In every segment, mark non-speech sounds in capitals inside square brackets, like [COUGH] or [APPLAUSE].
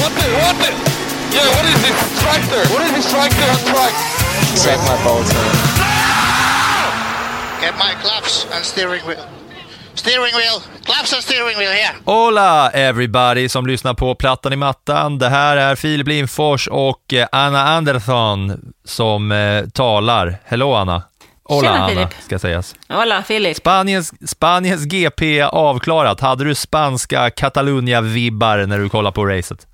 What the? What the? Yeah, what is this tractor? What is this tractor on track? Suck my balls, man. Get my claps and steering wheel. Steering wheel. Claps and steering wheel here. Hola everybody som lyssnar på Plattan i mattan. Det här är Filip Lindfors och eh, Anna Andersson som eh, talar. Hello Anna. Hola Tjena, Anna, Filip. ska sägas. Hola, Filip. Spaniens, Spaniens GP avklarat. Hade du spanska Catalunya-vibbar när du kollade på racet?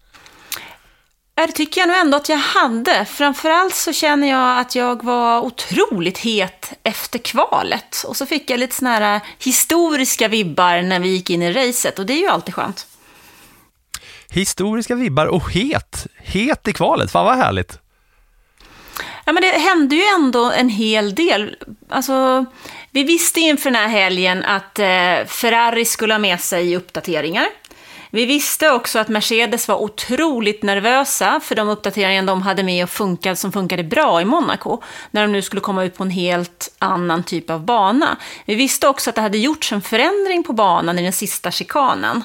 Det tycker jag nog ändå att jag hade. Framförallt så känner jag att jag var otroligt het efter kvalet. Och så fick jag lite såna här historiska vibbar när vi gick in i racet. Och det är ju alltid skönt. Historiska vibbar och het. Het i kvalet, fan vad härligt. Ja, men det hände ju ändå en hel del. Alltså, vi visste inför den här helgen att eh, Ferrari skulle ha med sig uppdateringar. Vi visste också att Mercedes var otroligt nervösa för de uppdateringar de hade med och funkade, som funkade bra i Monaco, när de nu skulle komma ut på en helt annan typ av bana. Vi visste också att det hade gjorts en förändring på banan i den sista chikanen.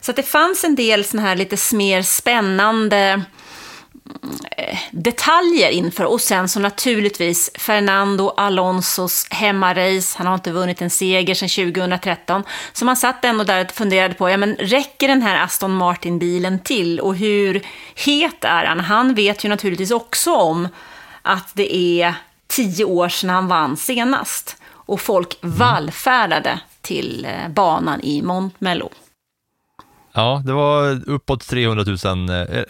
Så att det fanns en del sådana här lite mer spännande detaljer inför. Och sen så naturligtvis Fernando Alonsos hemmarace. Han har inte vunnit en seger sedan 2013. Så man satt ändå där och funderade på, ja men räcker den här Aston Martin-bilen till? Och hur het är han? Han vet ju naturligtvis också om att det är tio år sedan han vann senast. Och folk vallfärdade till eh, banan i Montmello. Ja, det var uppåt 300 000,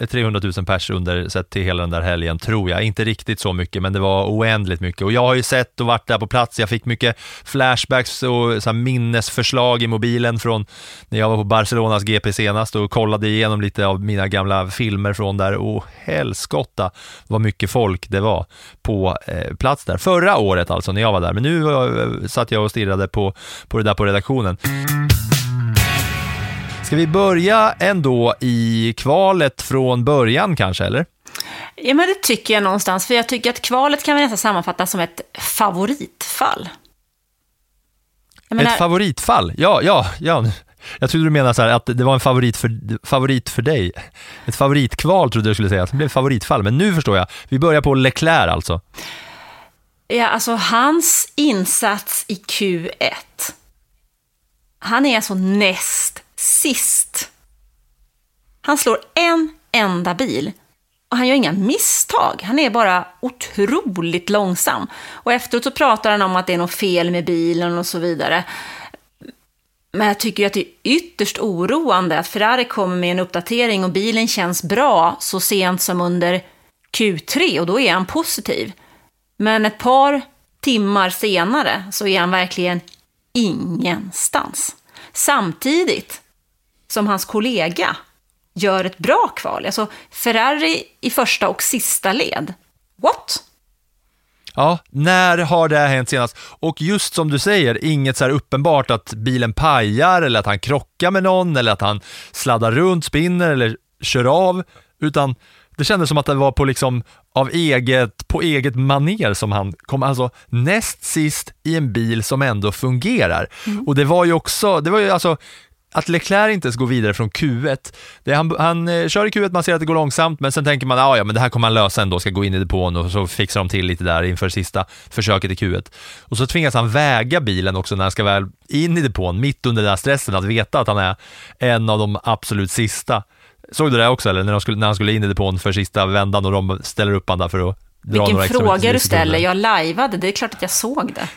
300 000 pers under sett till hela den där helgen, tror jag. Inte riktigt så mycket, men det var oändligt mycket. Och jag har ju sett och varit där på plats. Jag fick mycket flashbacks och så här minnesförslag i mobilen från när jag var på Barcelonas GP senast och kollade igenom lite av mina gamla filmer från där. Och helskotta vad mycket folk det var på eh, plats där. Förra året alltså, när jag var där. Men nu eh, satt jag och stirrade på, på det där på redaktionen. Ska vi börja ändå i kvalet från början kanske, eller? Ja, men det tycker jag någonstans. För jag tycker att kvalet kan vi nästan sammanfatta som ett favoritfall. Menar, Ett favoritfall? Ja, ja, ja. Jag trodde du menade så här att det var en favorit för, favorit för dig. Ett favoritkval trodde jag skulle säga, att det blev favoritfall. Men nu förstår jag. Vi börjar på Leclerc alltså. ja, alltså hans insats i Q1. Han är alltså näst sist. Han slår en enda bil. Och han gör inga misstag. Han är bara otroligt långsam. Och efteråt så pratar han om att det är något fel med bilen och så vidare. Men jag tycker ju att det är ytterst oroande att Ferrari kommer med en uppdatering och bilen känns bra så sent som under Q3 och då är han positiv. Men ett par timmar senare så är han verkligen ingenstans. Samtidigt som hans kollega gör ett bra kval. Alltså Ferrari i första och sista led. What? Ja, när har det hänt senast? Och just som du säger, inget så här uppenbart att bilen pajar eller att han krockar med någon eller att han sladdar runt, spinner eller kör av, utan det kändes som att det var på liksom av eget, på eget maner som han kom, alltså näst sist i en bil som ändå fungerar. Och det var ju också, det var ju alltså att Leclerc inte ens går vidare från Q1, det han, han eh, kör i Q1, man ser att det går långsamt, men sen tänker man ah, ja, men det här kommer han lösa ändå, ska gå in i depån och så fixar de till lite där inför sista försöket i Q1. Och så tvingas han väga bilen också när han ska väl in i depån, mitt under den här stressen, att veta att han är en av de absolut sista. Såg du det också eller? När, de skulle, när han skulle in i depån för sista vändan och de ställer upp han där för att dra Vilken fråga du ställer. Jag lajvade, det är klart att jag såg det.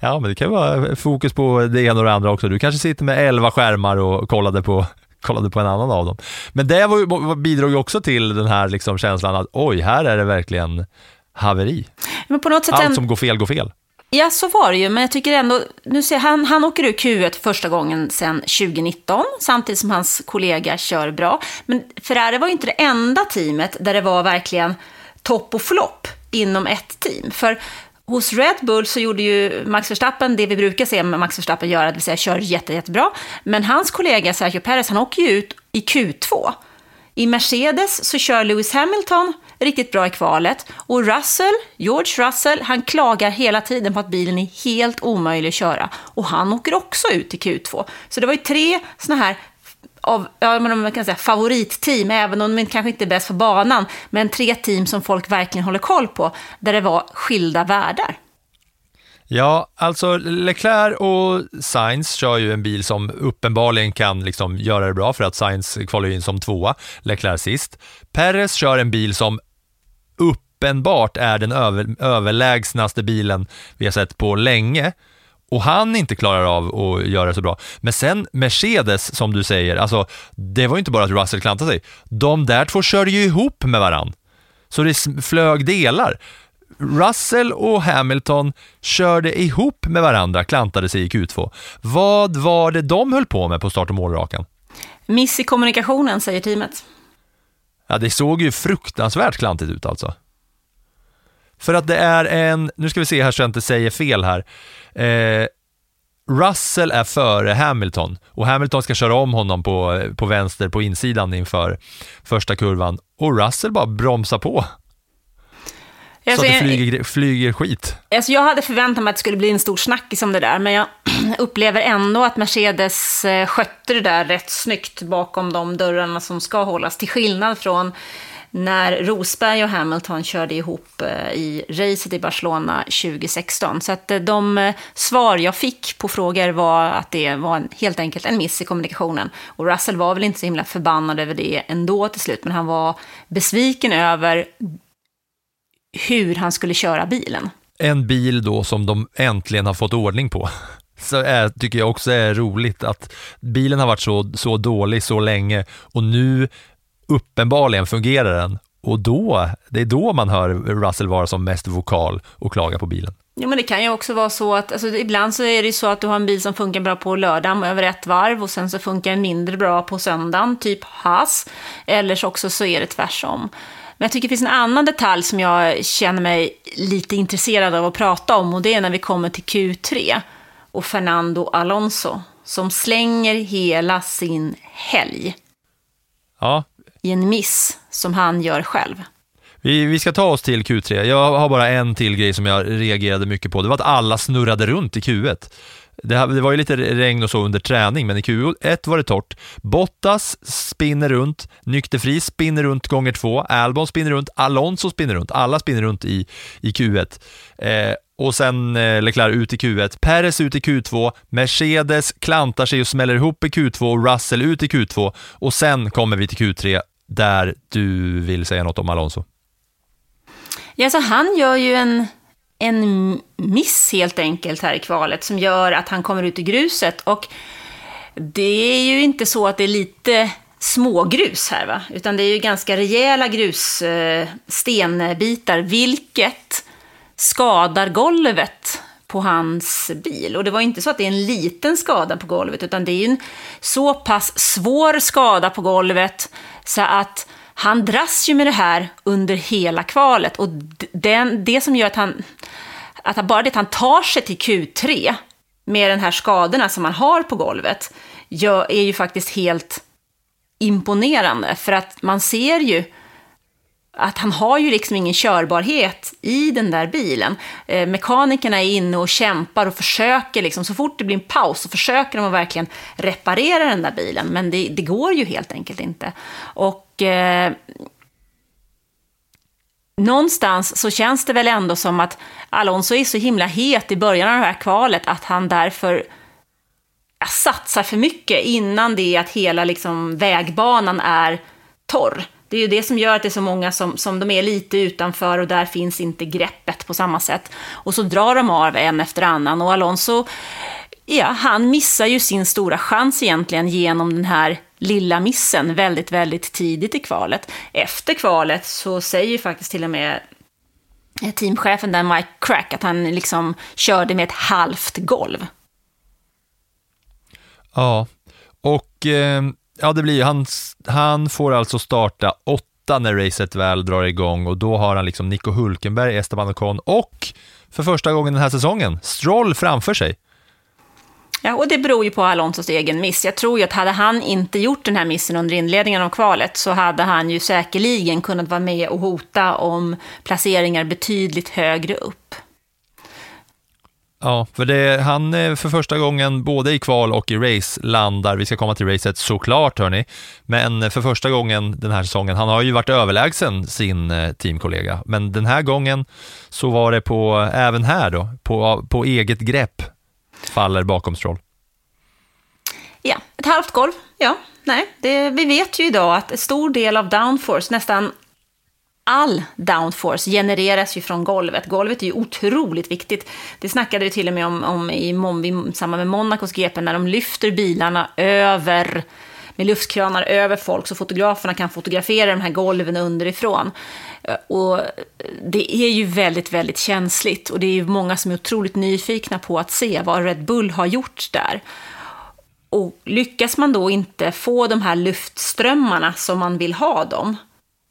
Ja, men det kan vara fokus på det ena och det andra också. Du kanske sitter med elva skärmar och kollade på, [LAUGHS] kollade på en annan av dem. Men det var, bidrog ju också till den här liksom känslan att oj, här är det verkligen haveri. Allt som går fel går fel. Ja, så var det ju, men jag tycker ändå, nu ser han, han åker ur Q1 första gången sedan 2019, samtidigt som hans kollega kör bra. Men Ferrari var ju inte det enda teamet där det var verkligen topp och flopp inom ett team. För hos Red Bull så gjorde ju Max Verstappen det vi brukar se Max Verstappen göra, det vill säga kör jätte, jättebra. Men hans kollega Sergio Perez, han åker ju ut i Q2. I Mercedes så kör Lewis Hamilton riktigt bra i kvalet. Och Russell, George Russell, han klagar hela tiden på att bilen är helt omöjlig att köra. Och han åker också ut i Q2. Så det var ju tre sådana här av, ja, man kan säga favoritteam, även om de kanske inte är bäst på banan, men tre team som folk verkligen håller koll på, där det var skilda världar. Ja, alltså Leclerc och Sainz kör ju en bil som uppenbarligen kan liksom göra det bra för att Sainz kvalar in som tvåa, Leclerc sist. Perez kör en bil som uppenbart är den över, överlägsnaste bilen vi har sett på länge och han inte klarar av att göra det så bra. Men sen Mercedes, som du säger, alltså det var ju inte bara att Russell klantade sig. De där två körde ju ihop med varann. Så det flög delar. Russell och Hamilton körde ihop med varandra, klantade sig i Q2. Vad var det de höll på med på start och målrakan? Miss i kommunikationen, säger teamet. Ja, det såg ju fruktansvärt klantigt ut alltså. För att det är en, nu ska vi se här så jag inte säger fel här. Eh, Russell är före Hamilton och Hamilton ska köra om honom på, på vänster på insidan inför första kurvan och Russell bara bromsar på. Alltså, så att det flyger, flyger skit. Alltså jag hade förväntat mig att det skulle bli en stor snackis om det där, men jag [CLEARS THROAT] upplever ändå att Mercedes eh, skötte det där rätt snyggt bakom de dörrarna som ska hållas, till skillnad från när Rosberg och Hamilton körde ihop eh, i racet i Barcelona 2016. Så att eh, de eh, svar jag fick på frågor var att det var helt enkelt en miss i kommunikationen. Och Russell var väl inte så himla förbannad över det ändå till slut, men han var besviken över hur han skulle köra bilen. En bil då som de äntligen har fått ordning på. [LAUGHS] Så är, tycker jag också är roligt att bilen har varit så, så dålig så länge och nu uppenbarligen fungerar den och då, det är då man hör Russell vara som mest vokal och klaga på bilen. Ja, men det kan ju också vara så att, alltså, ibland så är det ju så att du har en bil som funkar bra på lördagen över ett varv och sen så funkar den mindre bra på söndagen, typ Haas. Eller så också så är det tvärsom. Men jag tycker det finns en annan detalj som jag känner mig lite intresserad av att prata om och det är när vi kommer till Q3 och Fernando Alonso som slänger hela sin helg ja i en miss som han gör själv. Vi, vi ska ta oss till Q3. Jag har bara en till grej som jag reagerade mycket på. Det var att alla snurrade runt i Q1. Det, det, var ju lite regn och så under träning, men i Q1 var det torrt. Bottas spinner runt, Nykterfri spinner runt gånger två, Albon spinner runt, Alonso spinner runt, alla spinner runt i, i Q1. Eh, och sen eh, Leclerc ut i Q1, Perez ut i Q2, Mercedes klantar sig och smäller ihop i Q2 och Russell ut i Q2 och sen kommer vi till Q3 där du vill säga något om Alonso. Ja, så han gör ju en en miss helt enkelt här i kvalet som gör att han kommer ut i gruset. Och det är ju inte så att det är lite smågrus här, va? utan det är ju ganska rejäla grusstenbitar, eh, vilket skadar golvet på hans bil. Och det var inte så att det är en liten skada på golvet, utan det är en så pass svår skada på golvet så att han dras ju med det här under hela kvalet. Och den, det som gör att han, att bara det att han tar sig till Q3 med den här skadorna som han har på golvet, gör, är ju faktiskt helt imponerande. För att man ser ju att han har ju liksom ingen körbarhet i den där bilen. Eh, mekanikerna är inne och kämpar och försöker, liksom, så fort det blir en paus så försöker de att verkligen reparera den där bilen. Men det, det går ju helt enkelt inte. Och eh, någonstans så känns det väl ändå som att Alonso är så himla het i början av det här kvalet att han därför satsar för mycket innan det är att hela liksom, vägbanan är torr. Det är ju det som gör att det är så många som, som de är lite utanför och där finns inte greppet på samma sätt. Och så drar de av en efter annan och Alonso, ja, han missar ju sin stora chans egentligen genom den här lilla missen väldigt, väldigt tidigt i kvalet. Efter kvalet så säger ju faktiskt till och med eh, teamchefen där, Mike Crack, att han liksom körde med ett halvt golv. Ja, och eh, ja, det blir han, han får alltså starta åtta när racet väl drar igång och då har han liksom Nico Hulkenberg, Esteban Ocon och för första gången den här säsongen, Stroll framför sig. Ja, och det beror ju på Alonsos egen miss. Jag tror ju att hade han inte gjort den här missen under inledningen av kvalet så hade han ju säkerligen kunnat vara med och hota om placeringar betydligt högre upp. Ja, för det, han eh, för första gången både i kval och i race landar, vi ska komma till racet såklart hörni, men eh, för första gången den här säsongen, han har ju varit överlägsen sin eh, teamkollega, men den här gången så var det på, även här då, på, på eget grepp faller bakom Stroll. Ja, ett halvt golv. Ja, nej, det, vi vet ju idag att en stor del av downforce, nästan all downforce genereras ju från golvet. Golvet är ju otroligt viktigt. Det snackade vi till och med om, om i, i samband med Monacos GP när de lyfter bilarna över med luftkranar över folk så fotograferna kan fotografera de här golven underifrån. Eh, och det är ju väldigt, väldigt känsligt och det är ju många som är otroligt nyfikna på att se vad Red Bull har gjort där. Och lyckas man då inte få de här luftströmmarna som man vill ha dem,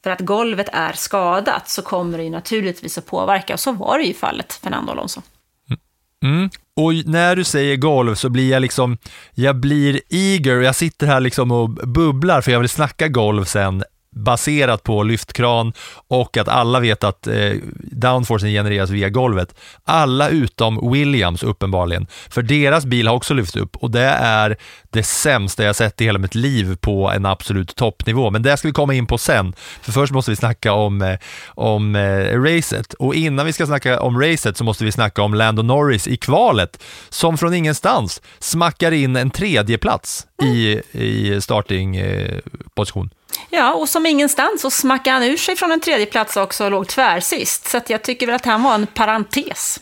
för att golvet är skadat, så kommer det ju naturligtvis att påverka. Och så var det ju fallet Fernando Alonso. Mm. mm. Och när du säger golv så blir jag liksom, jag blir eager, jag sitter här liksom och bubblar för jag vill snacka golv sen baserat på lyftkran och att alla vet att eh, downforcen genereras via golvet. Alla utom Williams uppenbarligen, för deras bil har också lyft upp och det är det sämsta jag sett i hela mitt liv på en absolut toppnivå. Men det ska vi komma in på sen, för först måste vi snacka om, eh, om eh, racet och innan vi ska snacka om racet så måste vi snacka om Lando Norris i kvalet som från ingenstans smackar in en tredje plats i, i startingposition. Eh, Ja, och som ingenstans så smackade han ur sig från en tredje plats också och låg tvärsist. Så jag tycker väl att han var en parentes.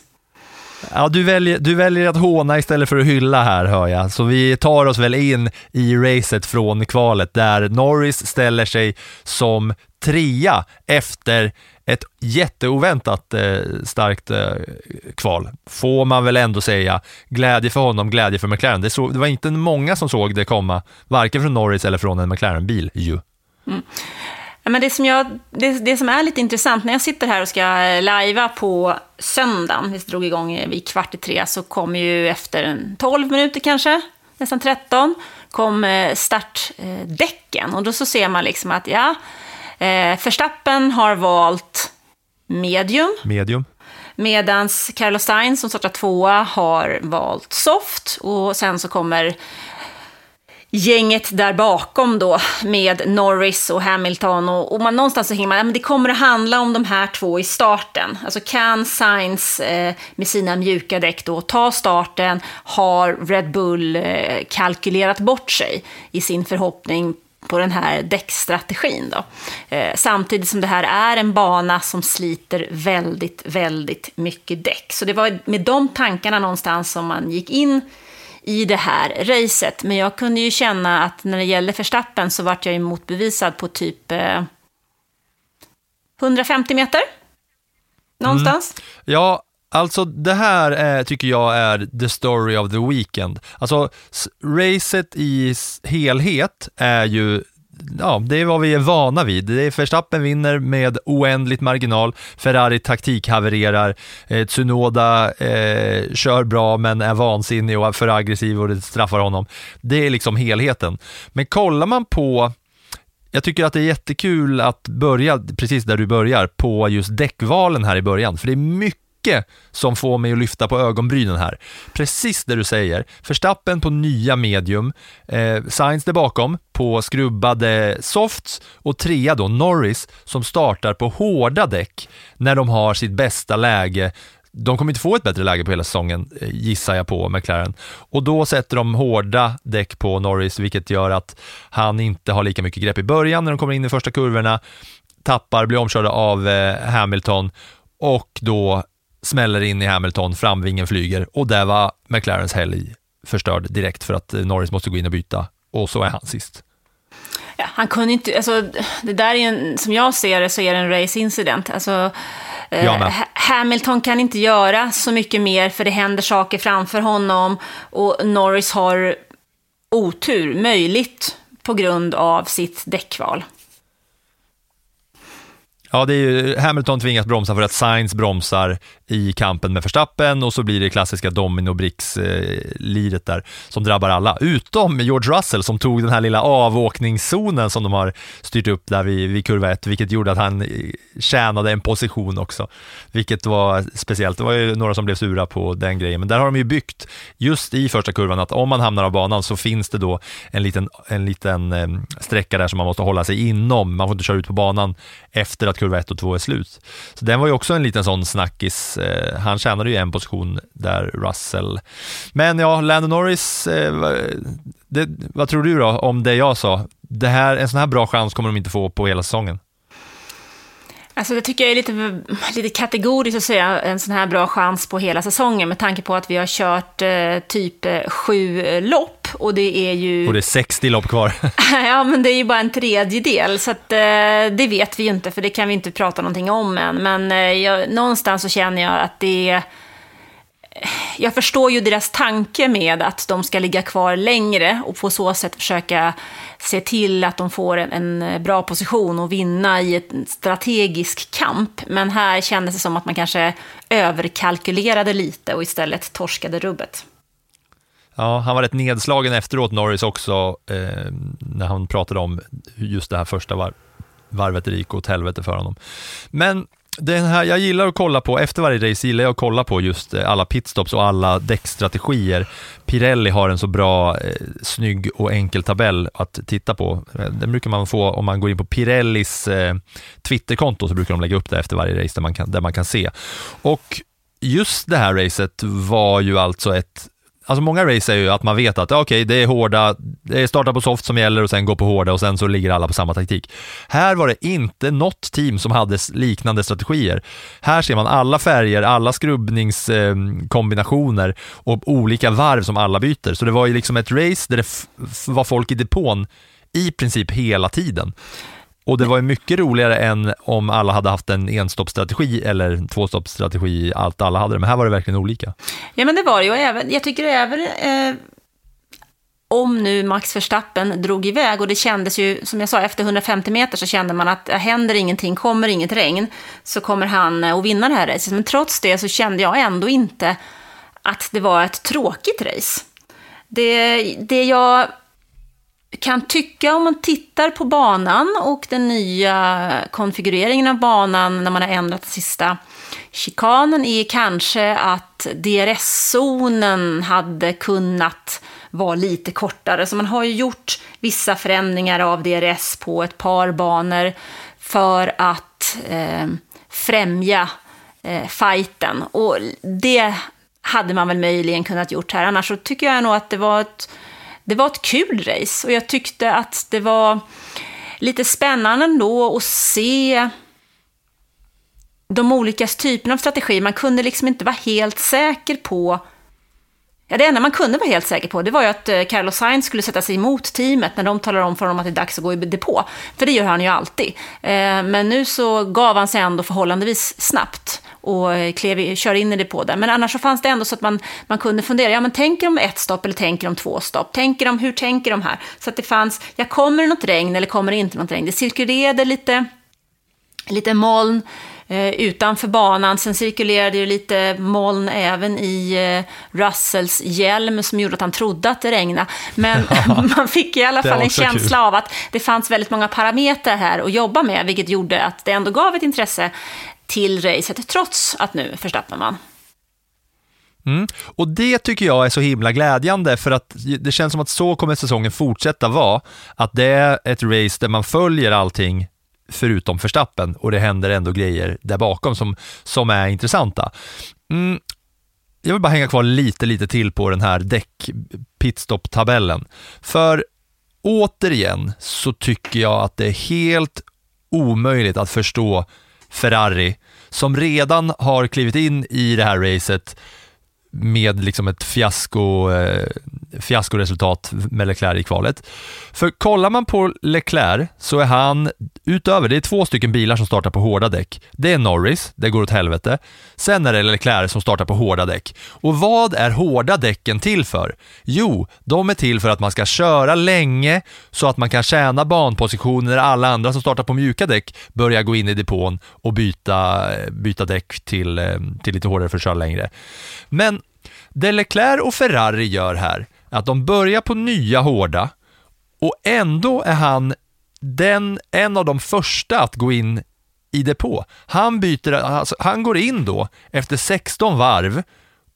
Ja, du väljer, du väljer att håna istället för att hylla här hör jag, så vi tar oss väl in i racet från kvalet där Norris ställer sig som trea efter ett jätteoväntat eh, starkt eh, kval, får man väl ändå säga. Glädje för honom, glädje för McLaren. Det, så, det var inte många som såg det komma, varken från Norris eller från en McLaren-bil ju. Mm. men det, som jag, det, det, som är lite intressant, när jag sitter här och ska lajva på söndagen, vi drog igång vid kvart i tre, så kom ju efter 12 minuter kanske, nästan 13, kom eh, startdäcken. Och då så ser man liksom att, ja, eh, Verstappen har valt medium. Medium. Medan Carlos Sainz som startar tvåa har valt soft. Och sen så kommer gänget där bakom då med Norris och Hamilton och, och man någonstans så hänger man, ja, men det kommer att handla om de här två i starten. Alltså kan Sainz eh, med sina mjuka däck då ta starten, har Red Bull eh, kalkylerat bort sig i sin förhoppning på den här däckstrategin. Då. Eh, samtidigt som det här är en bana som sliter väldigt, väldigt mycket däck. Så det var med de tankarna någonstans som man gick in i det här racet. Men jag kunde ju känna att när det gäller förstappen så vart jag ju motbevisad på typ eh, 150 meter. Någonstans. Mm. Ja, Alltså det här är, tycker jag är the story of the weekend. Alltså racet i helhet är ju ja, det är vad vi är vana vid. Det är Verstappen vinner med oändligt marginal, Ferrari taktikhavererar, eh, Tsunoda eh, kör bra men är vansinnig och är för aggressiv och det straffar honom. Det är liksom helheten. Men kollar man på jag tycker att det är jättekul att börja precis där du börjar på just däckvalen här i början, för det är mycket mycket som får mig att lyfta på ögonbrynen här. Precis det du säger. Förstappen på nya medium, eh, Sainz där bakom på skrubbade softs och trea då Norris som startar på hårda däck när de har sitt bästa läge de kommer inte få ett bättre läge på hela säsongen, eh, gissar jag på, McLaren. Och då sätter de hårda däck på Norris, vilket gör att han inte har lika mycket grepp i början när de kommer in i första kurvorna, tappar, blir omkörda av eh, Hamilton och då smäller in i Hamilton, framvingen flyger och där var McLarens helg förstörd direkt för att Norris måste gå in och byta och så är han sist. Ja, han kunde inte, alltså, det där är en, som jag ser det så är det en race incident. Alltså, eh, Hamilton kan inte göra så mycket mer för det händer saker framför honom och Norris har otur, möjligt på grund av sitt däckval. Ja, det är ju, Hamilton tvingas bromsa för att Sainz bromsar i kampen med Verstappen och så blir det klassiska domino-bricks-liret eh, där som drabbar alla, utom George Russell som tog den här lilla avåkningszonen som de har styrt upp där vid, vid kurva 1, vilket gjorde att han eh, tjänade en position också, vilket var speciellt. Det var ju några som blev sura på den grejen, men där har de ju byggt just i första kurvan att om man hamnar av banan så finns det då en liten, en liten eh, sträcka där som man måste hålla sig inom. Man får inte köra ut på banan efter att kurva 1 och 2 är slut. Så den var ju också en liten sån snackis. Eh, han tjänade ju en position där, Russell. Men ja, Lando Norris, eh, vad- det, vad tror du då om det jag sa? Det här, en sån här bra chans kommer de inte få på hela säsongen. Alltså det tycker jag är lite, lite kategoriskt att säga en sån här bra chans på hela säsongen med tanke på att vi har kört eh, typ eh, sju eh, lopp och det är ju... Och det är 60 lopp kvar. [LAUGHS] ja, men det är ju bara en tredjedel, så att, eh, det vet vi ju inte, för det kan vi inte prata någonting om än. Men eh, jag, någonstans så känner jag att det är... Jag förstår ju deras tanke med att de ska ligga kvar längre och på så sätt försöka se till att de får en, en bra position och vinna i en strategisk kamp. Men här kändes det som att man kanske överkalkylerade lite och istället torskade rubbet. Ja, han var rätt nedslagen efteråt, Norris också, eh, när han pratade om just det här första var varvet det gick åt helvete för honom. Men den här, jag gillar att kolla på, efter varje race gillar jag att kolla på just eh, alla pitstops och alla däckstrategier. Pirelli har en så bra, eh, snygg och enkel tabell att titta på. Eh, den brukar man få om man går in på Pirellis eh, Twitterkonto så brukar de lägga upp det efter varje race där man kan, där man kan se. Och just det här racet var ju alltså ett Alltså många race är ju att man vet att okej, okej, det är hårda, det är starta på soft som gäller och sen gå på hårda och sen så ligger alla på samma taktik. Här var det inte något team som hade liknande strategier. Här ser man alla färger, alla skrubbningskombinationer ehm, och olika varv som alla byter. Så det var ju liksom ett race där det var folk i depån i princip hela tiden. Och det var ju mycket roligare än om alla hade haft en enstoppsstrategi eller en tvåstoppsstrategi, allt alla hade det. Men här var det verkligen olika. Ja, men det var det ju. Och även, jag tycker även eh, om nu Max Verstappen drog iväg och det kändes ju, som jag sa, efter 150 meter så kände man att händer ingenting, kommer inget regn, så kommer han eh, att vinna det här racet. Men trots det så kände jag ändå inte att det var ett tråkigt race. Det, det jag kan tycka om man tittar på banan och den nya konfigureringen av banan när man har ändrat sista chikanen är kanske att DRS-zonen hade kunnat vara lite kortare. Så man har ju gjort vissa förändringar av DRS på ett par banor för att eh, främja eh, fighten. Och det hade man väl möjligen kunnat gjort här. Annars så tycker jag nog att det var ett det var ett kul race och jag tyckte att det var lite spännande ändå att se de olika typerna av strategier. Man kunde liksom inte vara helt säker på Ja, det enda man kunde vara helt säker på det var ju att eh, Carlos Sainz skulle sätta sig emot teamet när de talar om för honom att det är dags att gå i depå. För det gör han ju alltid. Eh, men nu så gav han sig ändå förhållandevis snabbt och eh, klev, kör in i depå där. Men annars så fanns det ändå så att man, man kunde fundera, ja men tänker de ett stopp eller tänker de två stopp? Tänker de, hur tänker de här? Så att det fanns, ja kommer det något regn eller kommer det inte något regn? Det cirkulerade lite lite moln eh, utanför banan. Sen cirkulerade ju lite moln även i eh, Russells hjälm som gjorde att han trodde att det regnade. Men [LAUGHS] man fick i alla fall en känsla kul. av att det fanns väldigt många parametrar här att jobba med, vilket gjorde att det ändå gav ett intresse till racet, trots att nu Verstappen vann. Mm. Och det tycker jag är så himla glädjande för att det känns som att så kommer säsongen fortsätta vara. Att det är ett race där man följer allting förutom Verstappen och det händer ändå grejer där bakom som, som är intressanta. Mm. Jag vill bara hänga kvar lite, lite till på den här däck pitstop-tabellen. För återigen så tycker jag att det är helt omöjligt att förstå Ferrari som redan har klivit in i det här racet med liksom ett fiasko, eh, fiaskoresultat med Leclerc i kvalet. För kollar man på Leclerc så är han, utöver, det är två stycken bilar som startar på hårda däck. Det är Norris, det går åt helvete. Sen är det Leclerc som startar på hårda däck. Och vad är hårda däcken till för? Jo, de är till för att man ska köra länge så att man kan tjäna banpositioner när alla andra som startar på mjuka däck börjar gå in i depån och byta, eh, byta däck till, eh, till lite hårdare för att köra längre. Men det Leclerc och Ferrari gör här, är att de börjar på nya hårda och ändå är han den, en av de första att gå in i depå. Han, byter, alltså, han går in då efter 16 varv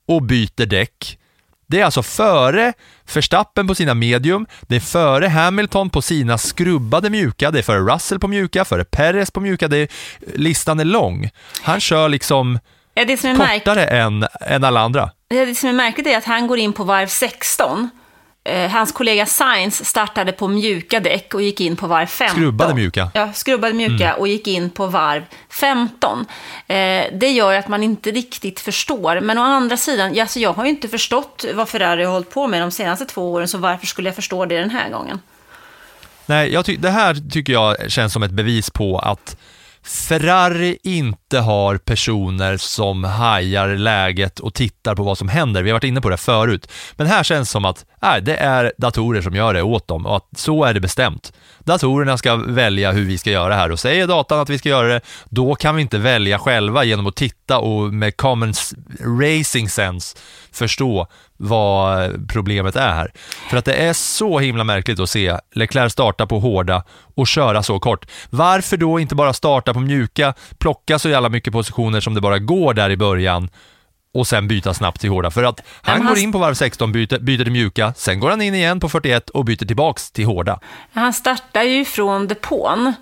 och byter däck. Det är alltså före Verstappen på sina medium, det är före Hamilton på sina skrubbade mjuka, det är före Russell på mjuka, före Perez på mjuka, det är, listan är lång. Han kör liksom Ja, det som är kortare än, än alla andra. Ja, Det som är märkligt är att han går in på varv 16. Eh, hans kollega Sainz startade på mjuka däck och gick in på varv 15. Skrubbade mjuka. Ja, skrubbade mjuka och gick in på varv 15. Eh, det gör att man inte riktigt förstår. Men å andra sidan, alltså jag har ju inte förstått vad Ferrari har hållit på med de senaste två åren, så varför skulle jag förstå det den här gången? Nej, det här tycker jag känns som ett bevis på att Ferrari inte har personer som hajar läget och tittar på vad som händer. Vi har varit inne på det förut. Men här känns det som att nej, det är datorer som gör det åt dem och att så är det bestämt. Datorerna ska välja hur vi ska göra här och säger datan att vi ska göra det, då kan vi inte välja själva genom att titta och med common racing sense förstå vad problemet är här. För att det är så himla märkligt att se Leclerc starta på hårda och köra så kort. Varför då inte bara starta på mjuka, plocka så jävla mycket positioner som det bara går där i början och sen byta snabbt till hårda. För att han men går han- in på varv 16, byter, byter till mjuka, sen går han in igen på 41 och byter tillbaks till hårda. Han startar ju från depån.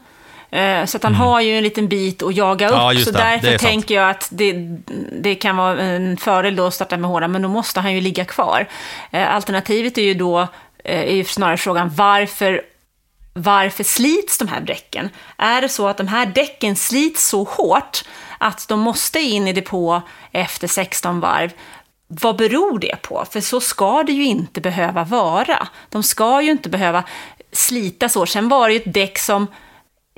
Eh, Så att han har ju en liten bit att jaga upp. Mm. Ja, så det. Det är därför sant. tänker jag att det, det kan vara en fördel då att starta med hårda, men då måste han ju ligga kvar. Eh, Alternativet är ju då eh, är ju snarare frågan varför varför slits de här däcken? Är det så att de här däcken slits så hårt att de måste in i depå efter 16 varv? Vad beror det på? För så ska det ju inte behöva vara. De ska ju inte behöva slita så. Sen var det ju ett däck som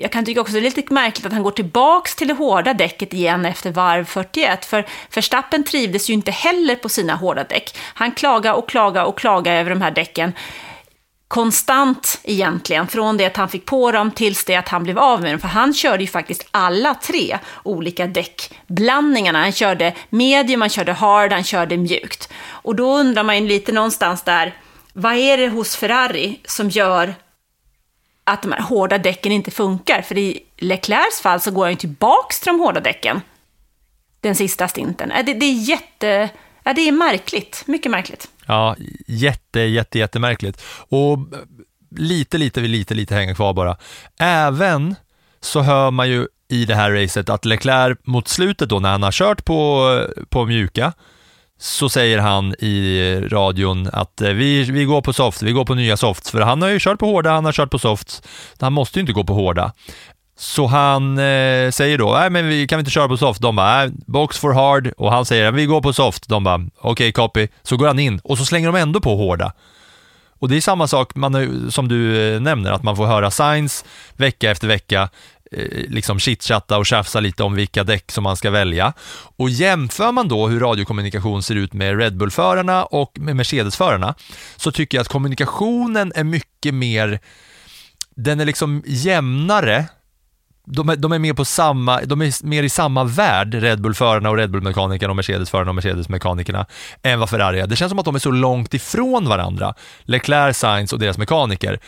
jag kan tycka också det är lite märkligt att han går tillbaks till det hårda däcket igen efter varv 41. För Verstappen trivdes ju inte heller på sina hårda däck. Han klagade och klagade och klagade över de här däcken konstant egentligen, från det att han fick på dem tills det att han blev av med dem. För han körde ju faktiskt alla tre olika däckblandningarna. Han körde medium, han körde hard, han körde mjukt. Och då undrar man ju lite någonstans där, vad är det hos Ferrari som gör att de här hårda däcken inte funkar? För i Leclercs fall så går han ju tillbaks till de hårda däcken den sista stinten. Äh, det, det är jätte... Ja, det är märkligt. Mycket märkligt. Ja, jätte, jätte, jättemärkligt. Och lite, lite, lite, lite hänga kvar bara. Även så hör man ju i det här racet att Leclerc mot slutet då när han har kört på, på mjuka så säger han i radion att eh, vi, vi går på soft, vi går på nya softs, för han har ju kört på hårda, han har kört på softs, han måste ju inte gå på hårda. Så han eh, säger då, nej men vi kan vi inte köra på soft? De bara, nej, box for hard. Och han säger, vi går på soft. De bara, okej okay, copy. Så går han in och så slänger de ändå på hårda. Och det är samma sak man, eh, som du eh, nämner, att man får höra signs vecka efter vecka, Eh, liksom chitchatta och tjafsa lite om vilka däck som man ska välja. Och jämför man då hur radiokommunikation ser ut med Red Bull-förarna och med Mercedes-förarna, så tycker jag att kommunikationen är mycket mer, den är liksom jämnare de är, de är mer på samma, de är mer i samma värld, Red Bull-förarna och Red Bull-mekanikerna och Mercedes-förarna och Mercedes-mekanikerna, än vad Ferrari är. Det känns som att de är så långt ifrån varandra, Leclerc, Sainz och deras mekaniker.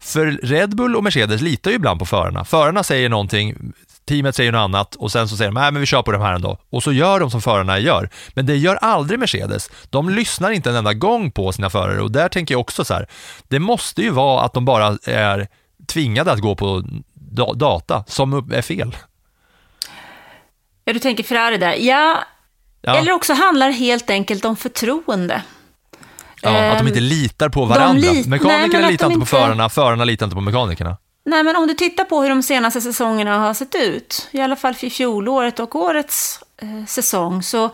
För Red Bull och Mercedes litar ju ibland på förarna. Förarna säger någonting, teamet säger något annat och sen så säger de, nej men vi kör på de här ändå. Och så gör de som förarna gör. Men det gör aldrig Mercedes. De lyssnar inte en enda gång på sina förare och där tänker jag också så här, det måste ju vara att de bara är tvingade att gå på da- data som är fel. Ja, du tänker Ferrari där. Ja, Ja, eller också handlar helt enkelt om förtroende. Ja, att de inte ehm, litar på varandra. nej, Mekanikerna litar inte på förarna, förarna litar inte på mekanikerna. Nej, men om du tittar på hur de senaste säsongerna har sett ut, i alla fall för fjolåret och årets eh, säsong, så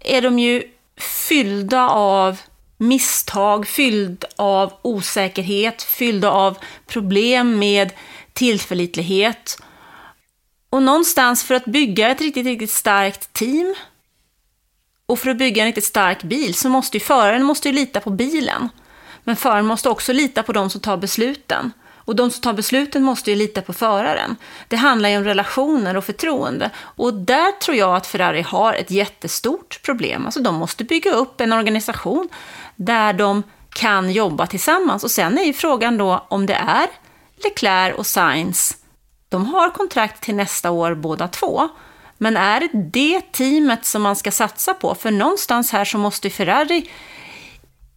är de ju fyllda av misstag, fylld av osäkerhet, fyllda av problem med tillförlitlighet. Och någonstans för att bygga ett riktigt, riktigt starkt team och för att bygga en riktigt stark bil så måste ju föraren måste ju lita på bilen. Men föraren måste också lita på de som tar besluten. Och de som tar besluten måste ju lita på föraren. Det handlar ju om relationer och förtroende. Och där tror jag att Ferrari har ett jättestort problem. Alltså de måste bygga upp en organisation där de kan jobba tillsammans. Och sen är ju frågan då om det är Leclerc och Sainz. De har kontrakt till nästa år båda två. Men är det det teamet som man ska satsa på? För någonstans här så måste Ferrari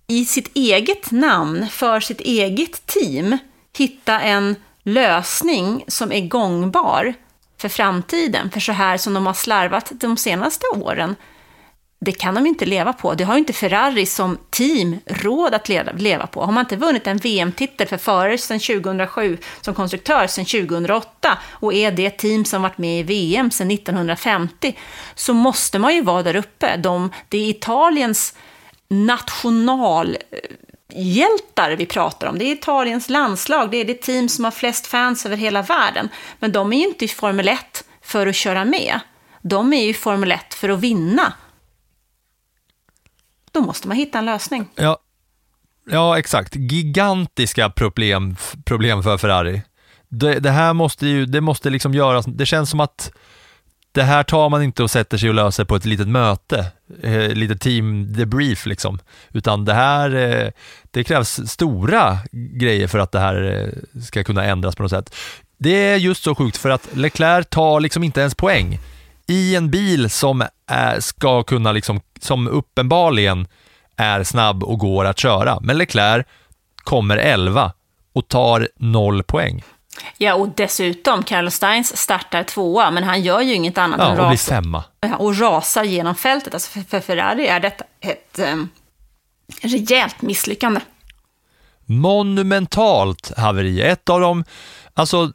i sitt eget namn, för sitt eget team, hitta en lösning som är gångbar för framtiden. För så här som de har slarvat de senaste åren, det kan de inte leva på. Det har ju inte Ferrari som team råd att leva på. Har man inte vunnit en VM-titel för förare sedan 2007 som konstruktör sedan 2008 och är det team som varit med i VM sedan 1950 så måste man ju vara där uppe. De, det är Italiens nationalhjältar vi pratar om. Det är Italiens landslag, det är det team som har flest fans över hela världen. Men de är ju inte i Formel 1 för att köra med. De är ju i Formel 1 för att vinna. Då måste man hitta en lösning. Ja, ja exakt. Gigantiska problem, problem för Ferrari. Det, det här måste ju, det måste liksom göras, det känns som att det här tar man inte och sätter sig och löser på ett litet möte, eh, lite team debrief liksom, utan det här, eh, det krävs stora grejer för att det här eh, ska kunna ändras på något sätt. Det är just så sjukt för att Leclerc tar liksom inte ens poäng i en bil som är, ska kunna, liksom, som uppenbarligen är snabb och går att köra. Men Leclerc kommer 11 och tar noll poäng. Ja, och dessutom, Carlos Steins startar tvåa, men han gör ju inget annat ja, än och femma. och rasar genom fältet. Alltså för, för Ferrari är detta ett um, rejält misslyckande. Monumentalt haveri. Ett av dem, alltså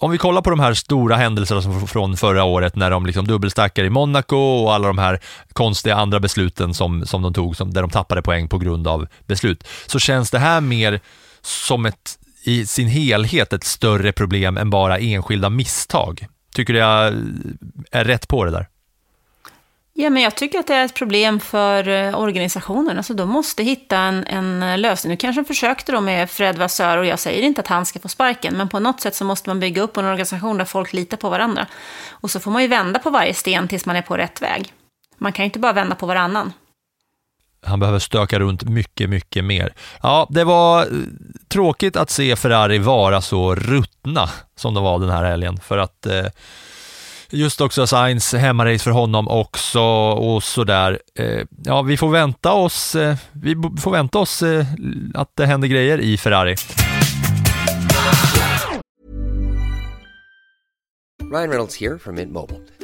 om vi kollar på de här stora händelserna från förra året när de liksom dubbelstackar i Monaco och alla de här konstiga andra besluten som, som de tog, som, där de tappade poäng på grund av beslut, så känns det här mer som ett i sin helhet ett större problem än bara enskilda misstag. Tycker du jag är rätt på det där? Ja, men jag tycker att det är ett problem för eh, organisationen. Alltså, de måste hitta en, en eh, lösning. Nu kanske de försökte då med Fred Vassör och jag säger inte att han ska få sparken, men på något sätt så måste man bygga upp en organisation där folk litar på varandra. Och så får man ju vända på varje sten tills man är på rätt väg. Man kan ju inte bara vända på varannan. Han behöver stöka runt mycket, mycket mer. Ja, det var eh, tråkigt att se Ferrari vara så ruttna som de var den här helgen, för att eh, just också Sainz hemmarace för honom också och sådär. Eh, ja, vi får vänta oss, eh, vi får vänta oss eh, att det händer grejer i Ferrari. Ryan Reynolds här från Mint Mobile.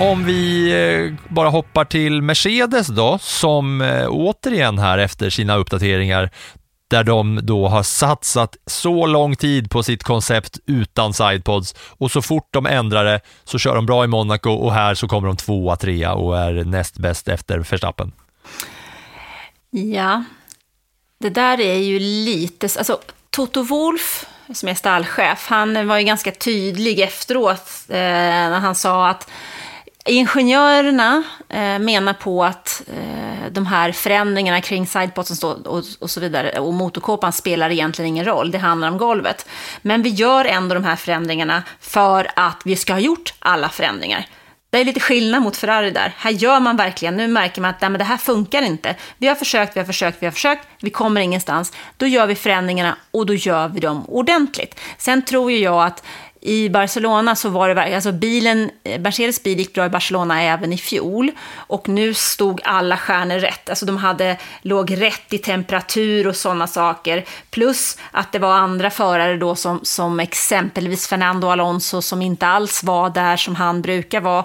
Om vi eh, bara hoppar till Mercedes då, som eh, återigen här efter sina uppdateringar, där de då har satsat så lång tid på sitt koncept utan sidepods och så fort de ändrar det så kör de bra i Monaco och här så kommer de tvåa, trea och är näst bäst efter Verstappen. Ja, det där är ju lite... Alltså, Toto Wolf, som är stallchef, han var ju ganska tydlig efteråt eh, när han sa att Ingenjörerna eh, menar på att eh, de här förändringarna kring sidepotsen och, och, så vidare och motorkåpan spelar egentligen ingen roll, det handlar om golvet. Men vi gör ändå de här förändringarna för att vi ska ha gjort alla förändringar. Det är lite skillnad mot Ferrari där. Här gör man verkligen, nu märker man att nej, men det här funkar inte. Vi har försökt, vi har försökt, vi har försökt, vi kommer ingenstans. Då gör vi förändringarna och då gör vi dem ordentligt. Sen tror ju jag att i Barcelona så var det, alltså bilen, eh, Mercedes bil gick bra i Barcelona även i fjol. Och nu stod alla stjärnor rätt. Alltså de hade, låg rätt i temperatur och sådana saker. Plus att det var andra förare då som, som exempelvis Fernando Alonso som inte alls var där som han brukar vara.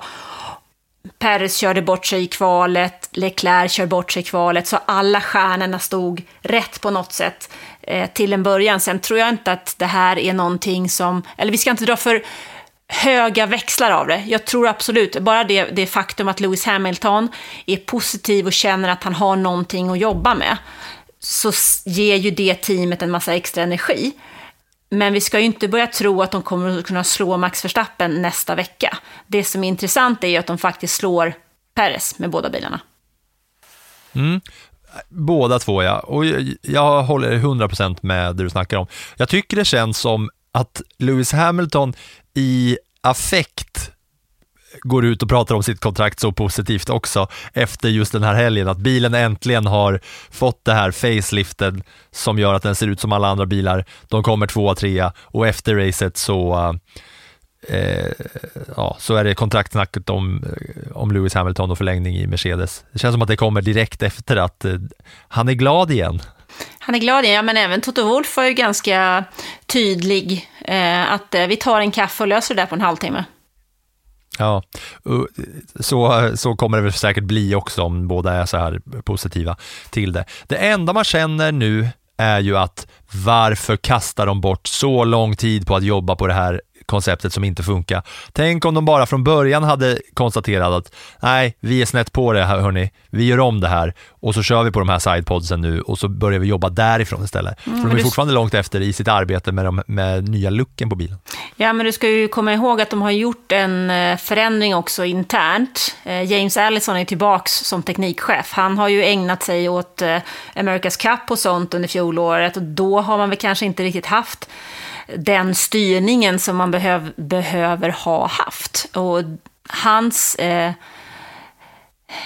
Perez körde bort sig i kvalet, Leclerc körde bort sig i kvalet, så alla stjärnorna stod rätt på något sätt Eh, till en början. Sen tror jag inte att det här är någonting som, eller vi ska inte dra för höga växlar av det. Jag tror absolut, bara det, det faktum att Lewis Hamilton är positiv och känner att han har någonting att jobba med, så ger ju det teamet en massa extra energi. Men vi ska ju inte börja tro att de kommer att kunna slå Max Verstappen nästa vecka. Det som är intressant är ju att de faktiskt slår Perez med båda bilarna. Mm. Båda två ja, och jag, jag håller 100% med det du snackar om. Jag tycker det känns som att Lewis Hamilton i affekt går ut och pratar om sitt kontrakt så positivt också efter just den här helgen, att bilen äntligen har fått det här faceliften som gör att den ser ut som alla andra bilar. De kommer tvåa, trea och efter racet så eh, eh, ja, så är det kontraktsnacket om, eh, om Lewis Hamilton och förlängning i Mercedes. Det känns som att det kommer direkt efter att eh, han är glad igen. Han är glad igen, ja, men även Toto Wolff var ju ganska tydlig eh, att vi tar en kaffe och löser det där på en halvtimme. Ja, så, så kommer det väl säkert bli också om båda är så här positiva till det. Det enda man känner nu är ju att varför kastar de bort så lång tid på att jobba på det här konceptet som inte funkar. Tänk om de bara från början hade konstaterat att nej, vi är snett på det här hörni, vi gör om det här och så kör vi på de här sidepodsen nu och så börjar vi jobba därifrån istället. Mm, För de är du- fortfarande långt efter i sitt arbete med, de, med nya looken på bilen. Ja, men du ska ju komma ihåg att de har gjort en eh, förändring också internt. Eh, James Allison är tillbaks som teknikchef. Han har ju ägnat sig åt eh, America's Cup och sånt under fjolåret och då har man väl kanske inte riktigt haft den styrningen som man behöv, behöver ha haft. Och hans eh,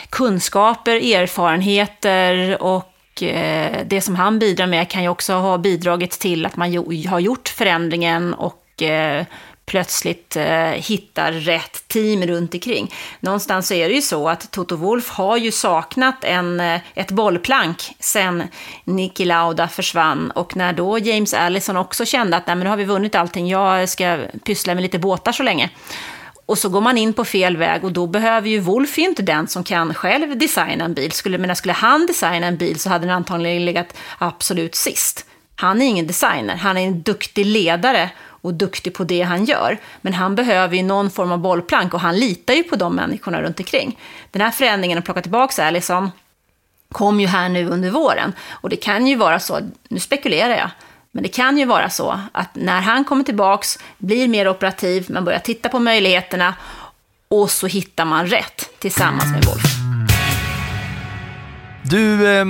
kunskaper, erfarenheter och eh, det som han bidrar med kan ju också ha bidragit till att man jo, har gjort förändringen och eh, plötsligt eh, hittar rätt team runt omkring. Någonstans är det ju så att Toto Wolf har ju saknat en, eh, ett bollplank sen Niki Lauda försvann och när då James Allison också kände att Nej, men nu har vi vunnit allting, jag ska pyssla med lite båtar så länge. Och så går man in på fel väg och då behöver ju Wolf ju inte den som kan själv designa en bil. Skulle, men skulle han designa en bil så hade den antagligen legat absolut sist. Han är ingen designer, han är en duktig ledare och duktig på det han gör. Men han behöver ju någon form av bollplank och han litar ju på de människorna runt omkring. Den här förändringen att plocka tillbaka Allison kom ju här nu under våren. Och det kan ju vara så, nu spekulerar jag, men det kan ju vara så att när han kommer tillbaks, blir mer operativ, man börjar titta på möjligheterna och så hittar man rätt tillsammans med Wolf. Du, eh,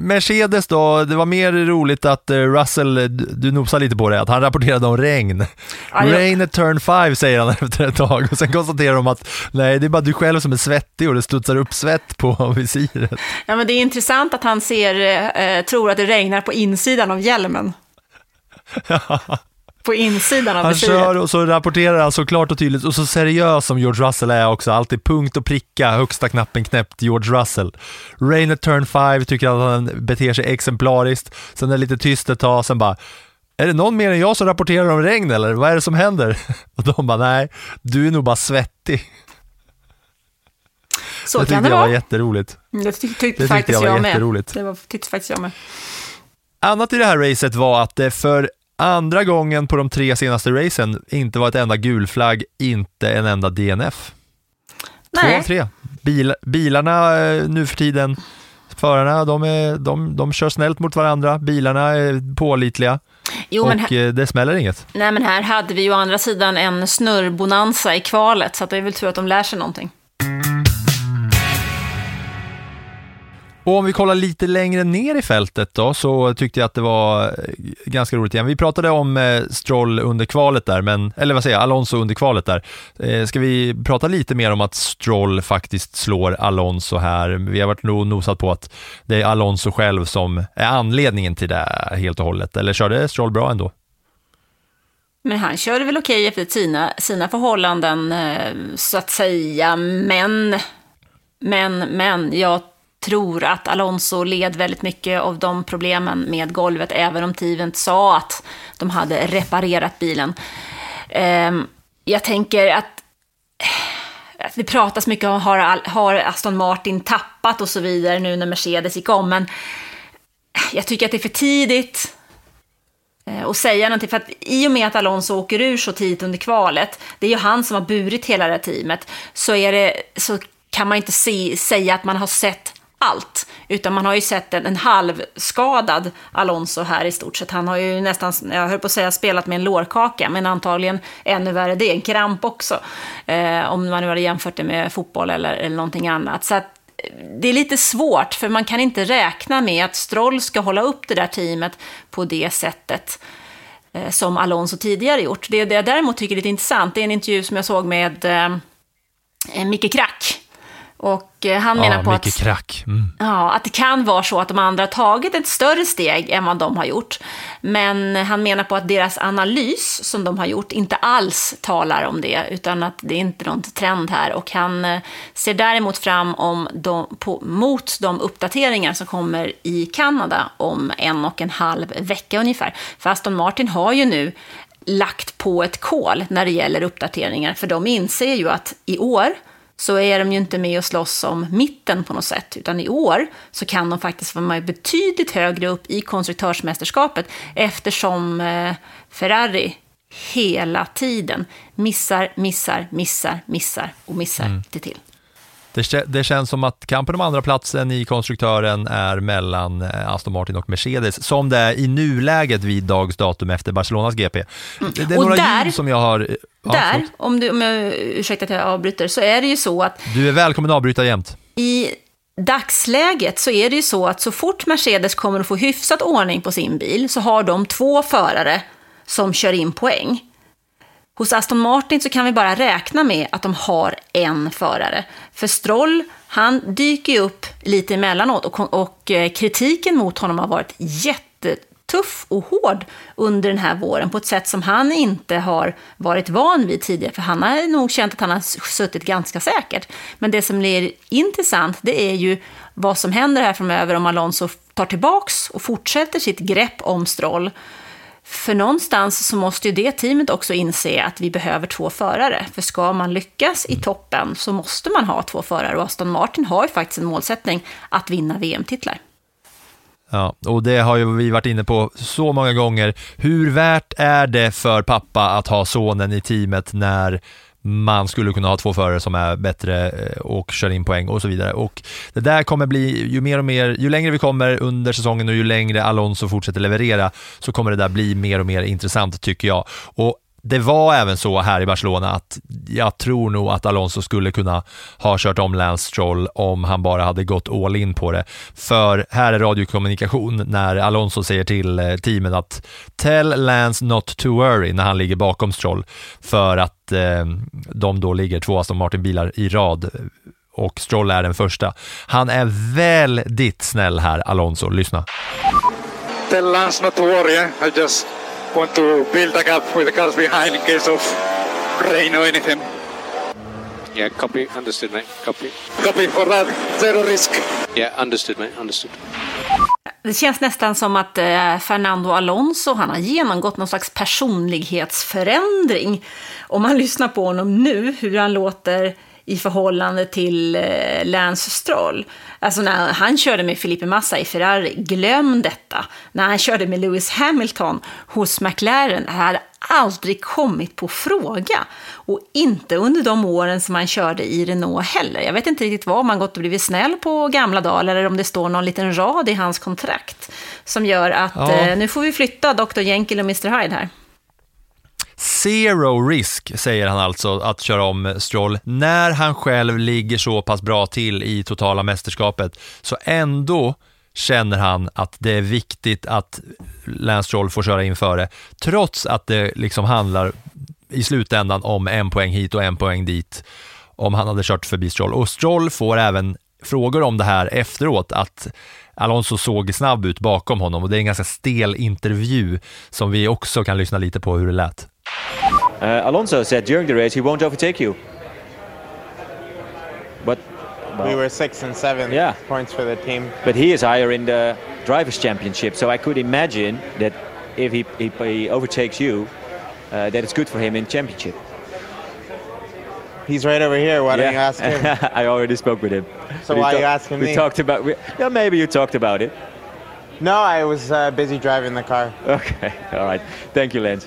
Mercedes då, det var mer roligt att eh, Russell, du, nosade lite på det, att han rapporterade om regn. Det- Rain at turn 5 säger han [LAUGHS] efter ett tag och sen konstaterar de att nej, det är bara du själv som är svettig och det studsar upp svett på [LAUGHS] visiret. Ja, men det är intressant att han ser, eh, tror att det regnar på insidan av hjälmen. [LAUGHS] På insidan av Han visiret. kör och så rapporterar han så klart och tydligt och så seriös som George Russell är också. Alltid punkt och pricka, högsta knappen knäppt, George Russell. Rain at turn 5 tycker att han beter sig exemplariskt. Sen är det lite tyst ett tag, sen bara är det någon mer än jag som rapporterar om regn eller? Vad är det som händer? [LAUGHS] Och de bara, nej, du är nog bara svettig. Så det kan tyckte det jag var jätteroligt. Det tyckte, Det tyckte faktiskt jag var jag med. jätteroligt. Det var, tyckte faktiskt jag med. Annat i det här racet var att det för andra gången på de tre senaste racen inte var ett enda gulflagg, inte en enda DNF. Två Nej. av tre. Bil, bilarna eh, nu för tiden, förarna, de, är, de, de kör snällt mot varandra, bilarna är pålitliga Jo, och men här- eh, det smäller inget. Nej, men här hade vi ju å andra sidan en snurrbonanza i kvalet, så att det är väl tur att de lär sig någonting. Och om vi kollar lite längre ner i fältet då, så tyckte jag att det var eh, ganska roligt igen. Vi pratade om eh, Stroll under kvalet där, men, eller vad säger jag, Alonso under kvalet där. Eh, ska vi prata lite mer om att Stroll faktiskt slår Alonso här? Vi har varit nog nosat på att det är Alonso själv som är anledningen till det helt och hållet, eller körde Stroll bra ändå? Men han körde väl okej efter sina, sina förhållanden, så att säga. Men, men, men, jag tror att Alonso led väldigt mycket av de problemen med golvet, även om Tivent sa att de hade reparerat bilen. Ehm, jag tänker att det pratas mycket om har, har Aston Martin tappat och så vidare nu när Mercedes gick om, men jag tycker att det är för tidigt eh, att säga någonting. För att i och med att Alonso åker ur så tidigt under kvalet, det är ju han som har burit hela det här teamet, så, är det, så kan man inte se, säga att man har sett allt, utan man har ju sett en, en halvskadad Alonso här i stort sett. Han har ju nästan, jag höll på att säga spelat med en lårkaka, men antagligen ännu värre det, en kramp också. Eh, om man nu hade jämfört det med fotboll eller, eller någonting annat. Så att, eh, det är lite svårt, för man kan inte räkna med att Stroll ska hålla upp det där teamet på det sättet eh, som Alonso tidigare gjort. Det, det jag däremot tycker är lite intressant, det är en intervju som jag såg med eh, eh Micke Krack, och eh, han menar på att, krack. Mm. ja, att det kan vara så att de andra har tagit ett större steg än vad de har gjort. Men han menar på att deras analys som de har gjort inte alls talar om det, utan att det är inte någon trend här. Och han eh, ser däremot fram om de, på, mot de uppdateringar som kommer i Kanada om en och en halv vecka ungefär. För Aston Martin har ju nu lagt på ett kol när det gäller uppdateringar, för de inser ju att i år så är de ju inte med och slåss om mitten på något sätt, utan i år så kan de faktiskt vara med betydligt högre upp i konstruktörsmästerskapet eftersom eh, Ferrari hela tiden missar, missar, missar, missar och missar mm. det till. Det, det, känns som att kampen om andra platsen i konstruktören är mellan eh, Aston Martin och Mercedes, som det är i nuläget vid dags datum efter Barcelonas GP. Mm. Det är och några där, som jag har... Ja, där, om, du, om jag ursäkta att jag avbryter, så är det ju så att... Du är välkommen att avbryta jämt. I dagsläget så är det ju så att så fort Mercedes kommer att få hyfsat ordning på sin bil så har de två förare som kör in poäng. Hos Aston Martin så kan vi bara räkna med att de har en förare. För Stroll, han dyker ju upp lite emellanåt och, och eh, kritiken mot honom har varit jättetuff och hård under den här våren på ett sätt som han inte har varit van vid tidigare. För han har nog känt att han har suttit ganska säkert. Men det som blir intressant, det är ju vad som händer här framöver om Alonso tar tillbaks och fortsätter sitt grepp om Stroll. För någonstans så måste ju det teamet också inse att vi behöver två förare. För ska man lyckas i toppen så måste man ha två förare. Och Aston Martin har ju faktiskt en målsättning att vinna VM-titlar. Ja, och det har ju vi varit inne på så många gånger. Hur värt är det för pappa att ha sonen i teamet när man skulle kunna ha två förare som är bättre eh, och kör in poäng och så vidare. Och det där kommer bli, ju mer och mer, ju längre vi kommer under säsongen och ju längre Alonso fortsätter leverera så kommer det där bli mer och mer intressant tycker jag. Och det var även så här i Barcelona att jag tror nog att Alonso skulle kunna ha kört om Lance Stroll om han bara hade gått all in på det. För här är radiokommunikation när Alonso säger till eh, teamen att tell Lance not to worry när han ligger bakom Stroll för att eh, de då ligger två Aston Martin-bilar i rad eh, och Stroll är den första. Han är väldigt snäll här, Alonso. Lyssna. Tell Lance not to worry, eh? I just want to build a gap with the cars behind in case of rain or anything. Yeah, copy. Understood, mate. Copy. Copy for that. Zero risk. Yeah, understood, mate. Understood. Det känns nästan som att eh, Fernando Alonso han har genomgått någon slags personlighetsförändring. Om man lyssnar på honom nu, hur han låter i förhållande till eh, Lance Stroll. Alltså när han körde med Felipe Massa i Ferrari, glöm detta. När han körde med Lewis Hamilton hos McLaren, det hade aldrig kommit på fråga. Och inte under de åren som han körde i Renault heller. Jag vet inte riktigt vad, om han gått och blivit snäll på gamla dagar eller om det står någon liten rad i hans kontrakt som gör att ja. eh, nu får vi flytta Dr. Jekyll och Mr. Hyde här. Zero risk, säger han alltså, att köra om Stroll. När han själv ligger så pass bra till i totala mästerskapet, så ändå känner han att det är viktigt att Lance Stroll får köra in före, trots att det liksom handlar i slutändan om en poäng hit och en poäng dit, om han hade kört förbi Stroll. Och Stroll får även frågor om det här efteråt, att Alonso såg snabb ut bakom honom och det är en ganska stel intervju som vi också kan lyssna lite på hur det lät. Uh, Alonso said during the race he won't overtake you. But we were six and seven Yeah. points for the team. but he is higher in the drivers' championship, so I could imagine that if he, he, he overtakes you, uh, that it's good for him in championship. He's right over here. Why don't you ask him? [LAUGHS] I already spoke with him. So We why talk- you asking we me? talked about. We, yeah, maybe you talked about it. No, I was uh, busy driving the car. [LAUGHS] Okay, all right. Thank you, Lance.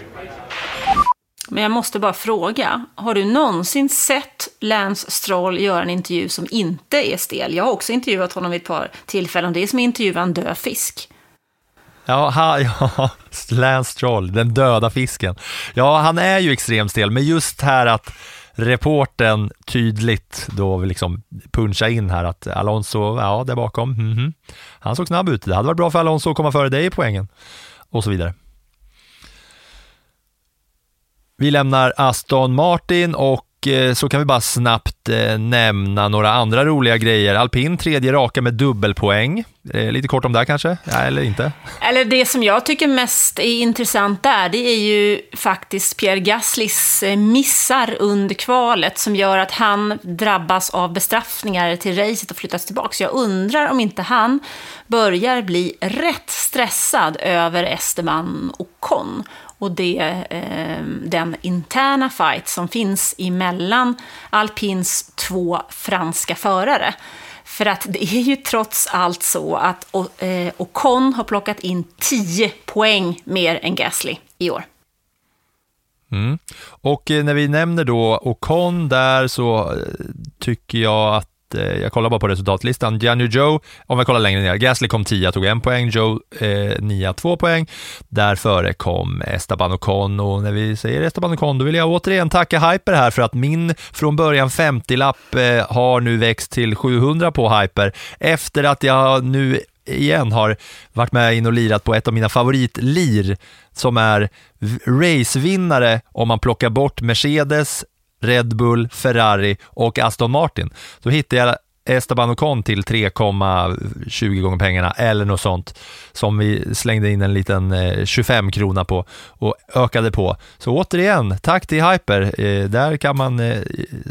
Men jag måste bara fråga, har du någonsin sett Lance Stroll göra en intervju som inte är stel? Jag har också intervjuat honom vid ett par tillfällen. Det är som att intervjua en död fisk. Ja, ha, [LAUGHS] ja, Lance Stroll, den döda fisken. Ja, han är ju extremt stel, men just här att reporten tydligt då liksom puncha in här att Alonso, ja, där bakom, mhm. han såg snabb ut. Det hade varit bra för Alonso att komma före dig i poängen och så vidare. Vi lämnar Aston Martin och eh, så kan vi bara snabbt eh, nämna några andra roliga grejer. Alpin tredje raka med dubbelpoäng. Eh, lite kort om det här kanske? Ja, eller inte? Eller det som jag tycker mest är intressant där, det är ju faktiskt Pierre Gaslys missar under kvalet som gör att han drabbas av bestraffningar till racet och flyttas tillbaka. Så jag undrar om inte han börjar bli rätt stressad över Esteban Ocon och det, eh, den interna fight som finns emellan Alpins två franska förare. För att det är ju trots allt så att eh, Ocon har plockat in 10 poäng mer än Gasly i år. Mm. Och eh, när vi nämner då Ocon där så eh, tycker jag att eh, jag kollar bara på resultatlistan. Gianni Joe, om jag kollar längre ner, Gasly kom 10, tog en poäng, Joe eh, 9, 2 poäng. Där före kom Esteban Ocon och när vi säger Esteban Ocon då vill jag återigen tacka Hyper här för att min från början 50-lapp eh, har nu växt till 700 på Hyper efter att jag nu igen har varit med in och lirat på ett av mina favoritlir som är racevinnare om man plockar bort Mercedes, Red Bull, Ferrari och Aston Martin. Då hittar jag Esteban Ocon till 3,20 gånger pengarna eller något sånt som vi slängde in en liten eh, 25 krona på och ökade på. Så återigen, tack till Hyper. Eh, där kan man eh,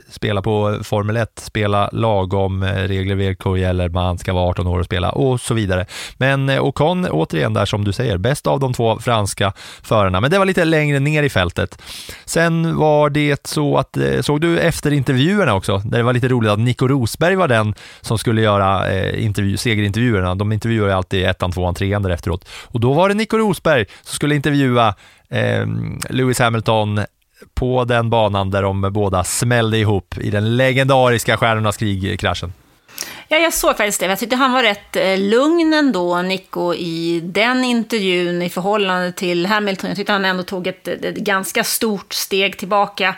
spela på Formel 1, spela lagom, regler, villkor gäller, man ska vara 18 år och spela och så vidare. Men Ocon, återigen där som du säger, bäst av de två franska förarna. Men det var lite längre ner i fältet. Sen var det så att, såg du efter intervjuerna också, där det var lite roligt att Nico Rosberg var den som skulle göra eh, intervju, segerintervjuerna. De intervjuar ju alltid ettan, tvåan, trean där efteråt. Och då var det Nico Rosberg som skulle intervjua eh, Lewis Hamilton på den banan där de båda smällde ihop i den legendariska Stjärnornas krig-kraschen. Ja, jag såg faktiskt det. Jag tyckte han var rätt eh, lugn ändå, Nico, i den intervjun i förhållande till Hamilton. Jag tyckte han ändå tog ett, ett ganska stort steg tillbaka.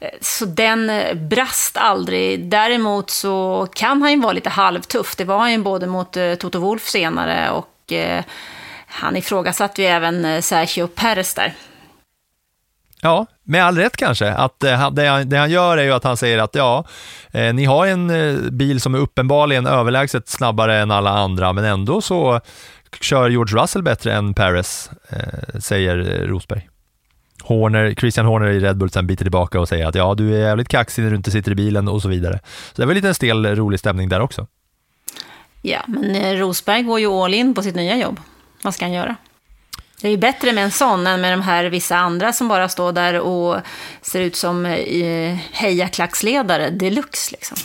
Eh, så den eh, brast aldrig. Däremot så kan han ju vara lite halvtuff. Det var han ju både mot Toto Wolff senare och han ifrågasatte ju även Sergio Perez där. Ja, med all rätt kanske. Att, eh, det, han, det han gör är ju att han säger att ja, eh, ni har en eh, bil som är uppenbarligen överlägset snabbare än alla andra, men ändå så kör George Russell bättre än Paris, eh, säger eh, Rosberg. Horner, Christian Horner i Red Bull sen biter tillbaka och säger att ja, du är jävligt kaxig när du inte sitter i bilen och så vidare. Så det var lite en stel, eh, rolig stämning där också. Ja, men eh, Rosberg går ju all in på sitt nya jobb. Vad ska han göra? Det är ju bättre med en sån än med de här vissa andra som bara står där och ser ut som eh, hejaklacksledare deluxe liksom.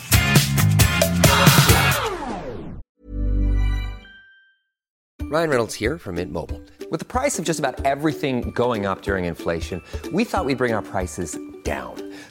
Ryan Reynolds här från Mint Mobile. priset på nästan allt som går upp under inflationen, trodde vi att vi skulle bring våra priser down.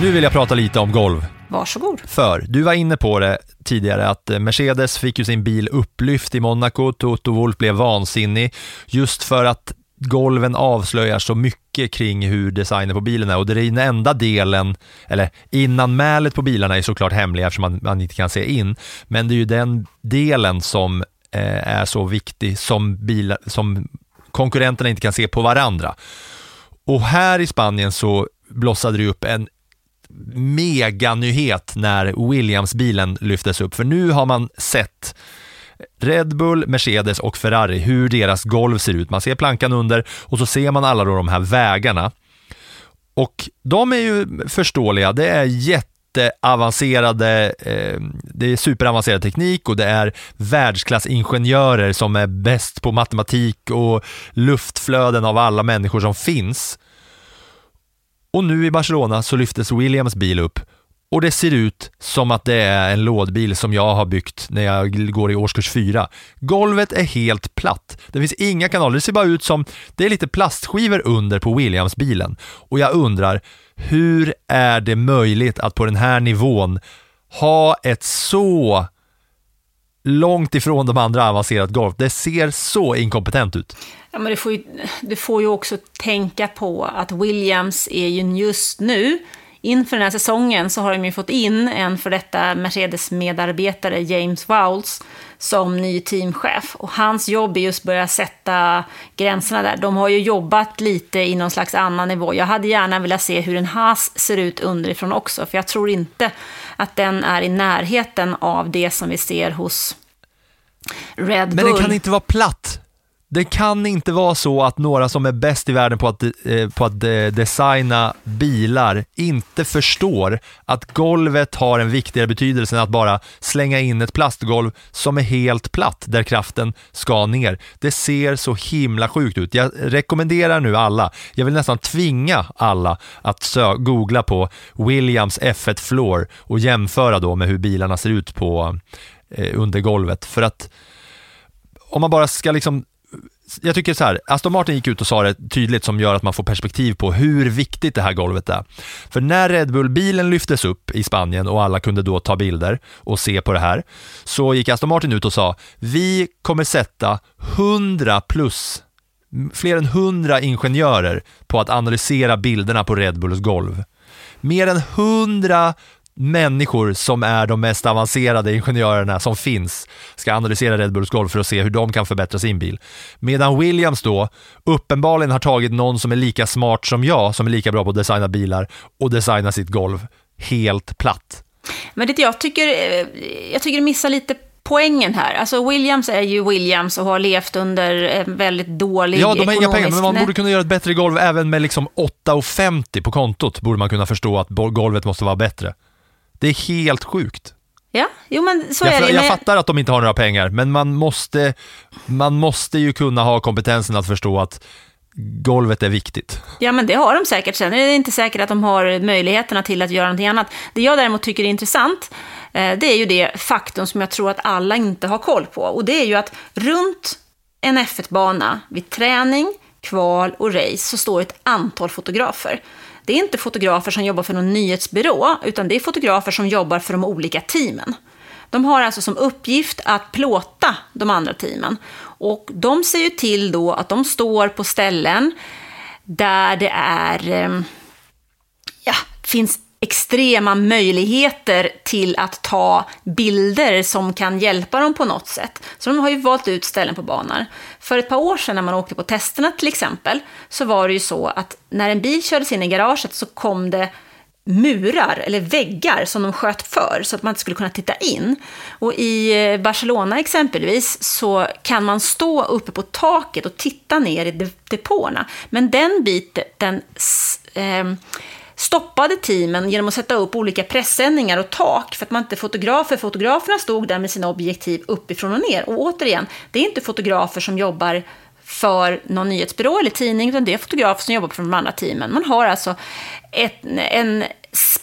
Nu vill jag prata lite om golv. Varsågod. För du var inne på det tidigare att eh, Mercedes fick ju sin bil upplyft i Monaco. Toto Wolff blev vansinnig just för att golven avslöjar så mycket mycket kring hur designen på bilen är och det är den enda delen, eller innanmälet på bilarna är såklart hemliga eftersom man, man inte kan se in, men det är ju den delen som eh, är så viktig som, bilar, som konkurrenterna inte kan se på varandra. Och här i Spanien så blossade det upp en meganyhet när Williams-bilen lyftes upp, för nu har man sett Red Bull, Mercedes och Ferrari, hur deras golv ser ut. Man ser plankan under och så ser man alla då de här vägarna. Och de är ju förståeliga, det är jätteavancerade, eh, det är superavancerad teknik och det är världsklassingenjörer som är bäst på matematik och luftflöden av alla människor som finns. Och nu i Barcelona så lyftes Williams bil upp och det ser ut som att det är en lådbil som jag har byggt när jag går i årskurs 4. Golvet är helt platt. Det finns inga kanaler. Det ser bara ut som det är lite plastskivor under på Williams-bilen. Och jag undrar, hur är det möjligt att på den här nivån ha ett så långt ifrån de andra avancerat golf. Det ser så inkompetent ut. Ja, men du, får ju, du får ju också tänka på att Williams är ju just nu inför den här säsongen så har de ju fått in en för detta Mercedes-medarbetare, James Vowles, som ny teamchef. Och hans jobb är just att börja sätta gränserna där. De har ju jobbat lite i någon slags annan nivå. Jag hade gärna velat se hur en Haas ser ut underifrån också, för jag tror inte att den är i närheten av det som vi ser hos Red Bull. Men den kan inte vara platt. Det kan inte vara så att några som är bäst i världen på att, eh, på att eh, designa bilar inte förstår att golvet har en viktigare betydelse än att bara slänga in ett plastgolv som är helt platt där kraften ska ner. Det ser så himla sjukt ut. Jag rekommenderar nu alla, jag vill nästan tvinga alla att googla på Williams F1 Floor och jämföra då med hur bilarna ser ut på eh, under golvet. För att om man bara ska liksom jag tycker så här, Aston Martin gick ut och sa det tydligt som gör att man får perspektiv på hur viktigt det här golvet är. För när Red Bull-bilen lyftes upp i Spanien och alla kunde då ta bilder och se på det här, så gick Aston Martin ut och sa, vi kommer sätta 100 plus, fler än 100 ingenjörer på att analysera bilderna på Red Bulls golv. Mer än 100 människor som är de mest avancerade ingenjörerna som finns ska analysera Red Bulls golv för att se hur de kan förbättra sin bil. Medan Williams då uppenbarligen har tagit någon som är lika smart som jag, som är lika bra på att designa bilar och designa sitt golv helt platt. Men det jag tycker, eh, jag tycker det missar lite poängen här. Alltså Williams är ju Williams och har levt under en väldigt dålig Ja, de har inga pengar, men man borde kunna göra ett bättre golv även med liksom 8,50 på kontot, borde man kunna förstå att golvet måste vara bättre. Det är helt sjukt. Ja, jo men så jag, är det. Jag fattar att de inte har några pengar, men man måste, man måste ju kunna ha kompetensen att förstå att golvet är viktigt. Ja, men det har de säkert. Sen är det inte säkert att de har möjligheterna till att göra någonting annat. Det jag däremot tycker är intressant, eh, det är ju det faktum som jag tror att alla inte har koll på. Och det är ju att runt en F1-bana, vid träning, kval och race, så står ett antal fotografer. Det är inte fotografer som jobbar för någon nyhetsbyrå, utan det är fotografer som jobbar för de olika teamen. De har alltså som uppgift att plåta de andra teamen. Och de ser ju till då att de står på ställen där det är, eh, ja, finns extrema möjligheter till att ta bilder som kan hjälpa dem på något sätt. Så de har ju valt ut ställen på banan. För ett par år sedan när man åkte på testerna till exempel, så var det ju så att när en bil kördes in i garaget så kom det murar eller väggar som de sköt för så att man inte skulle kunna titta in. Och i eh, Barcelona exempelvis så kan man stå uppe på taket och titta ner i depåerna. Men den biten eh, stoppade teamen genom att sätta upp olika pressändningar och tak för att man inte fotografer, fotograferna stod där med sina objektiv uppifrån och ner. Och återigen, det är inte fotografer som jobbar för någon nyhetsbyrå eller tidning, utan det är fotografer som jobbar för de andra teamen. Man har alltså ett, en,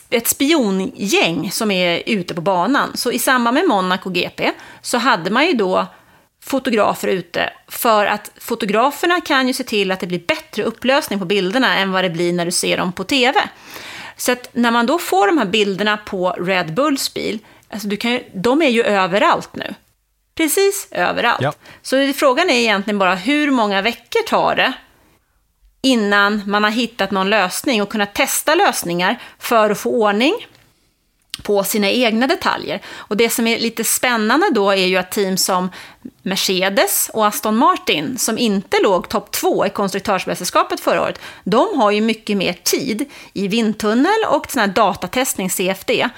ett spiongäng som är ute på banan. Så i samband med Monaco GP så hade man ju då fotografer ute för att fotograferna kan ju se till att det blir bättre upplösning på bilderna än vad det blir när du ser dem på tv. Så att när man då får de här bilderna på Red Bulls bil, alltså du kan ju, de är ju överallt nu. Precis överallt. Ja. Så frågan är egentligen bara hur många veckor tar det innan man har hittat någon lösning och kunnat testa lösningar för att få ordning på sina egna detaljer. Och det som är lite spännande då är ju att team som Mercedes och Aston Martin, som inte låg topp två i konstruktörsmästerskapet förra året, de har ju mycket mer tid i vindtunnel och sån här datatestning, CFD.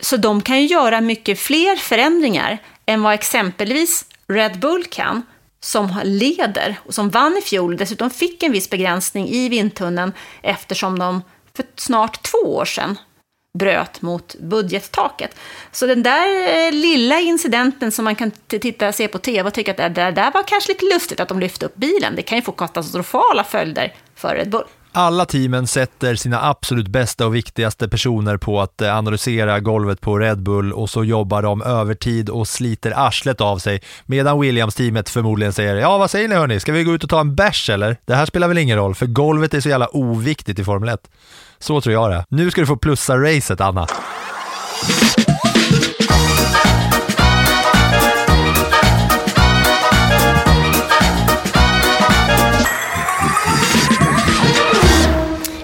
Så de kan ju göra mycket fler förändringar än vad exempelvis Red Bull kan, som leder och som vann i fjol. Dessutom fick en viss begränsning i vindtunneln eftersom de för snart två år sedan bröt mot budgettaket. Så den där eh, lilla incidenten som man kan titta, se på tv och tycka att det där, där var kanske lite lustigt att de lyfte upp bilen, det kan ju få katastrofala följder för Red Bull. Alla teamen sätter sina absolut bästa och viktigaste personer på att eh, analysera golvet på Red Bull och så jobbar de övertid och sliter arslet av sig medan Williams-teamet förmodligen säger ja vad säger ni hörni, ska vi gå ut och ta en bärs eller? Det här spelar väl ingen roll för golvet är så jävla oviktigt i Formel 1. Så tror jag det. Nu ska du få plussa racet Anna.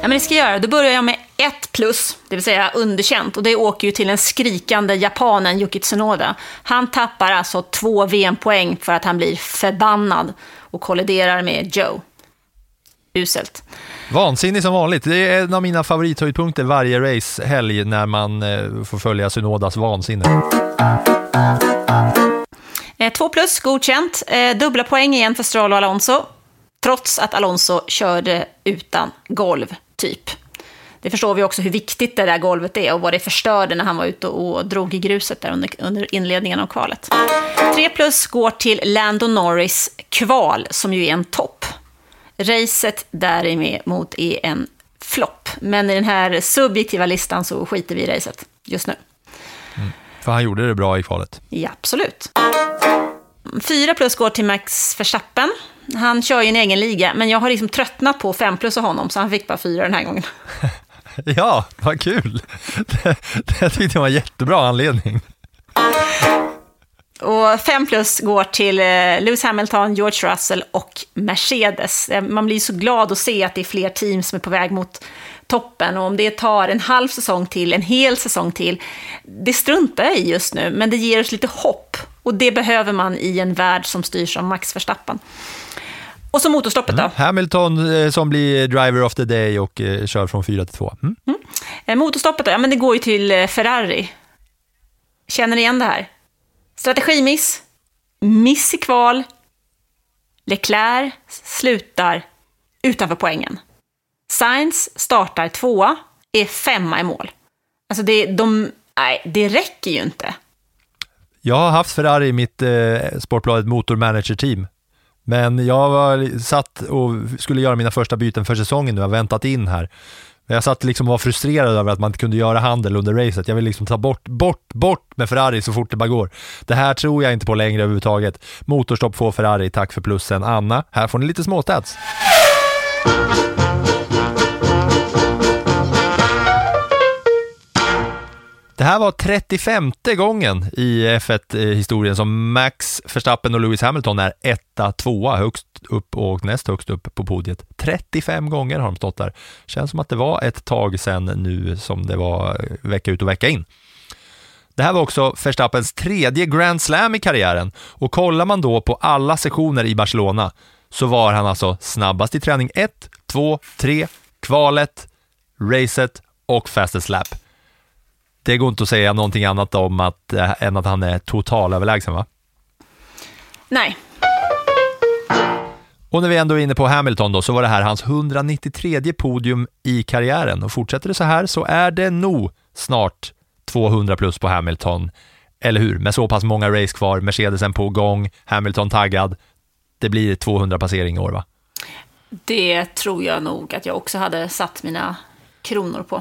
Ja, men det ska jag göra. Då börjar jag med ett plus, det vill säga underkänt. Och det åker ju till den skrikande japanen Yuki Tsunoda. Han tappar alltså två VM-poäng för att han blir förbannad och kolliderar med Joe. Uselt. Vansinnig som vanligt. Det är en av mina favorithöjdpunkter varje racehelg när man eh, får följa Synodas vansinne. Eh, två plus, godkänt. Eh, dubbla poäng igen för Stroll och Alonso. Trots att Alonso körde utan golv, typ. Det förstår vi också hur viktigt det där golvet är och vad det förstörde när han var ute och drog i gruset där under, under inledningen av kvalet. Tre plus går till Lando Norris kval, som ju är en topp. Racet däremot är en flopp. Men i den här subjektiva listan så skiter vi i racet just nu. Mm. För han gjorde det bra i kvalet. Ja, absolut. Fyra plus går till Max Verstappen. Han kör ju en egen liga, men jag har liksom tröttnat på fem plus av honom, så han fick bara fyra den här gången. [LAUGHS] ja, vad kul! Det, [LAUGHS] det tyckte jag var en jättebra anledning. Och fem plus går till eh, Lewis Hamilton, George Russell och Mercedes. Eh, man blir så glad att se att det är fler team som är på väg mot toppen. Och om det tar en halv säsong till, en hel säsong till, det struntar jag i just nu, men det ger oss lite hopp. Och det behöver man i en värld som styrs av Max Verstappen. Och så motorstoppet då. Mm. Hamilton eh, som blir driver of the day och eh, kör från fyra till två. Mm. Mm. Motorstoppet då, ja men det går ju till Ferrari. Känner ni igen det här? Strategimiss, miss i kval, Leclerc slutar utanför poängen. Sainz startar tvåa, är femma i mål. Alltså det, de, nej, det räcker ju inte. Jag har haft Ferrari i mitt eh, Sportbladet Motormanager-team. Men jag var satt och skulle göra mina första byten för säsongen nu, jag har väntat in här. Jag satt liksom och var frustrerad över att man inte kunde göra handel under racet. Jag vill liksom ta bort, bort, bort med Ferrari så fort det bara går. Det här tror jag inte på längre överhuvudtaget. Motorstopp får Ferrari, tack för plussen. Anna, här får ni lite småstats. Det här var 35 gången i F1-historien eh, som Max Verstappen och Lewis Hamilton är etta, tvåa, högst upp och näst högst upp på podiet. 35 gånger har de stått där. Känns som att det var ett tag sedan nu som det var eh, vecka ut och vecka in. Det här var också Verstappens tredje Grand Slam i karriären och kollar man då på alla sessioner i Barcelona så var han alltså snabbast i träning 1, 2, 3, kvalet, racet och fastest lap det går inte att säga någonting annat om att, äh, än att han är totalöverlägsen va? Nej. Och när vi ändå är inne på Hamilton då, så var det här hans 193 podium i karriären. Och fortsätter det så här så är det nog snart 200 plus på Hamilton. Eller hur? Med så pass många race kvar, Mercedesen på gång, Hamilton taggad. Det blir 200 passering i år va? Det tror jag nog att jag också hade satt mina kronor på.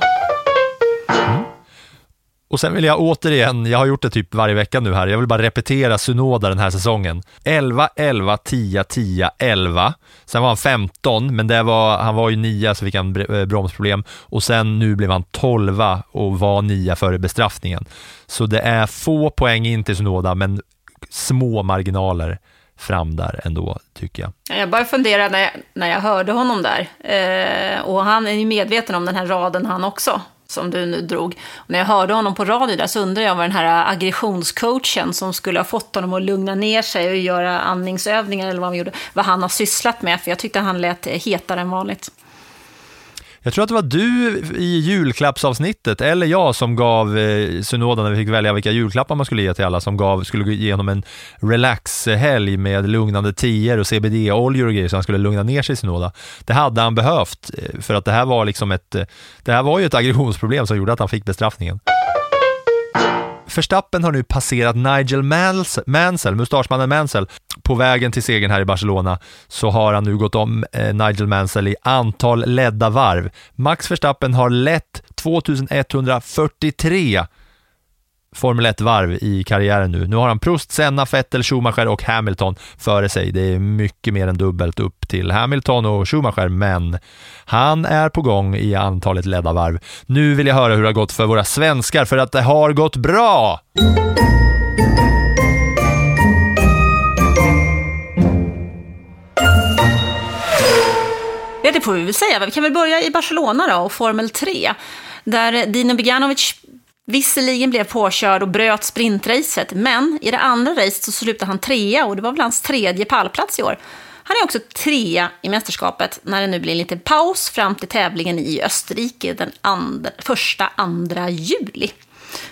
Och sen vill jag återigen, jag har gjort det typ varje vecka nu här, jag vill bara repetera Sunoda den här säsongen. 11, 11, 10, 10, 11. Sen var han 15, men det var, han var ju 9 så fick han eh, bromsproblem. Och sen nu blev han 12 och var 9 före bestraffningen. Så det är få poäng in till Sunoda, men små marginaler. fram där ändå, tycker jag. Jag bara funderade när jag, när jag hörde honom där. Eh, och han är ju medveten om den här raden han också, som du nu drog. Och när jag hörde honom på radio där så undrade jag vad den här aggressionscoachen som skulle ha fått honom att lugna ner sig och göra andningsövningar eller vad han gjorde, vad han har sysslat med. För jag tyckte han lät hetare än vanligt. Jag tror att det var du i julklappsavsnittet, eller jag, som gav eh, synoden, när vi fick välja vilka julklappar man skulle ge till alla, som gav, skulle gå igenom en relaxhelg med lugnande tior och CBD-oljor och grejer, så han skulle lugna ner sig i synoda. Det hade han behövt, eh, för att det här var liksom ett, eh, det här var ju ett aggressionsproblem som gjorde att han fick bestraffningen. Verstappen har nu passerat Nigel Mansell, mustaschmannen Mansell, på vägen till segern här i Barcelona så har han nu gått om eh, Nigel Mansell i antal ledda varv. Max Verstappen har lett 2143 Formel 1-varv i karriären nu. Nu har han Prost, Senna, Vettel, Schumacher och Hamilton före sig. Det är mycket mer än dubbelt upp till Hamilton och Schumacher, men han är på gång i antalet ledda varv. Nu vill jag höra hur det har gått för våra svenskar, för att det har gått bra! Ja, det får vi väl säga. Vi kan väl börja i Barcelona då och Formel 3. Där Dino Beganovic visserligen blev påkörd och bröt sprintracet, men i det andra racet så slutade han trea och det var väl hans tredje pallplats i år. Han är också trea i mästerskapet när det nu blir lite paus fram till tävlingen i Österrike den andra, första andra juli.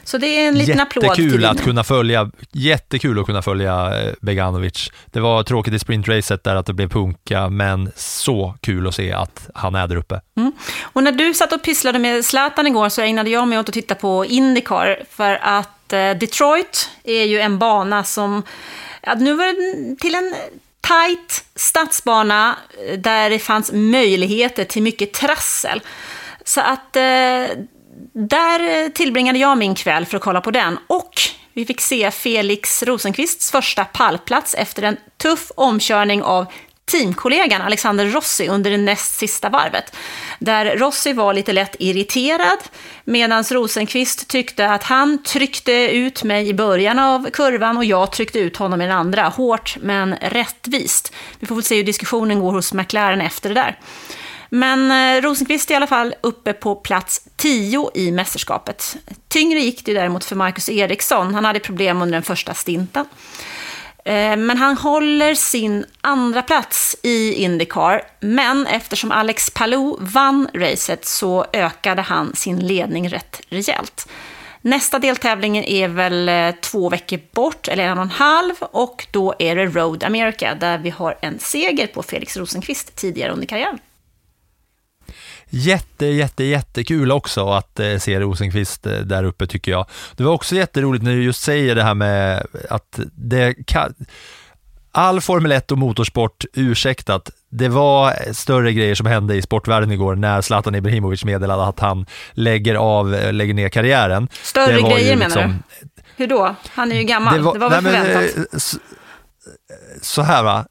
Så det är en liten applåd till att kunna följa, Jättekul att kunna följa eh, Beganovic. Det var tråkigt i sprintracet där att det blev punka, men så kul att se att han är där uppe. Mm. Och när du satt och pysslade med Zlatan igår så ägnade jag mig åt att titta på Indycar, för att eh, Detroit är ju en bana som, nu var det till en tight stadsbana eh, där det fanns möjligheter till mycket trassel. Så att eh, där eh, tillbringade jag min kväll för att kolla på den. Och vi fick se Felix Rosenqvists första pallplats efter en tuff omkörning av teamkollegan Alexander Rossi under det näst sista varvet. Där Rossi var lite lätt irriterad medan Rosenqvist tyckte att han tryckte ut mig i början av kurvan och jag tryckte ut honom i den andra. Hårt men rättvist. Vi får väl se hur diskussionen går hos McLaren efter det där. Men eh, Rosenqvist är i alla fall uppe på plats 10 i mästerskapet. Tyngre gick det däremot för Marcus Eriksson. Han hade problem under den första stinten. Eh, men han håller sin andra plats i Indycar. Men eftersom Alex Palou vann racet så ökade han sin ledning rätt rejält. Nästa deltävling är väl eh, två veckor bort, eller en och en halv, och då är det Road America, där vi har en seger på Felix Rosenqvist tidigare under karriären. Jätte, jätte, jättekul också att eh, se Rosenqvist eh, där uppe tycker jag. Det var också jätteroligt när du just säger det här med att det kan, all Formel 1 och motorsport ursäktat, det var större grejer som hände i sportvärlden igår när Zlatan Ibrahimovic meddelade att han lägger av, eh, lägger ner karriären. Större grejer liksom, menar du? Hur då? Han är ju gammal, det var, det var väl nej, förväntat? Men, så här va,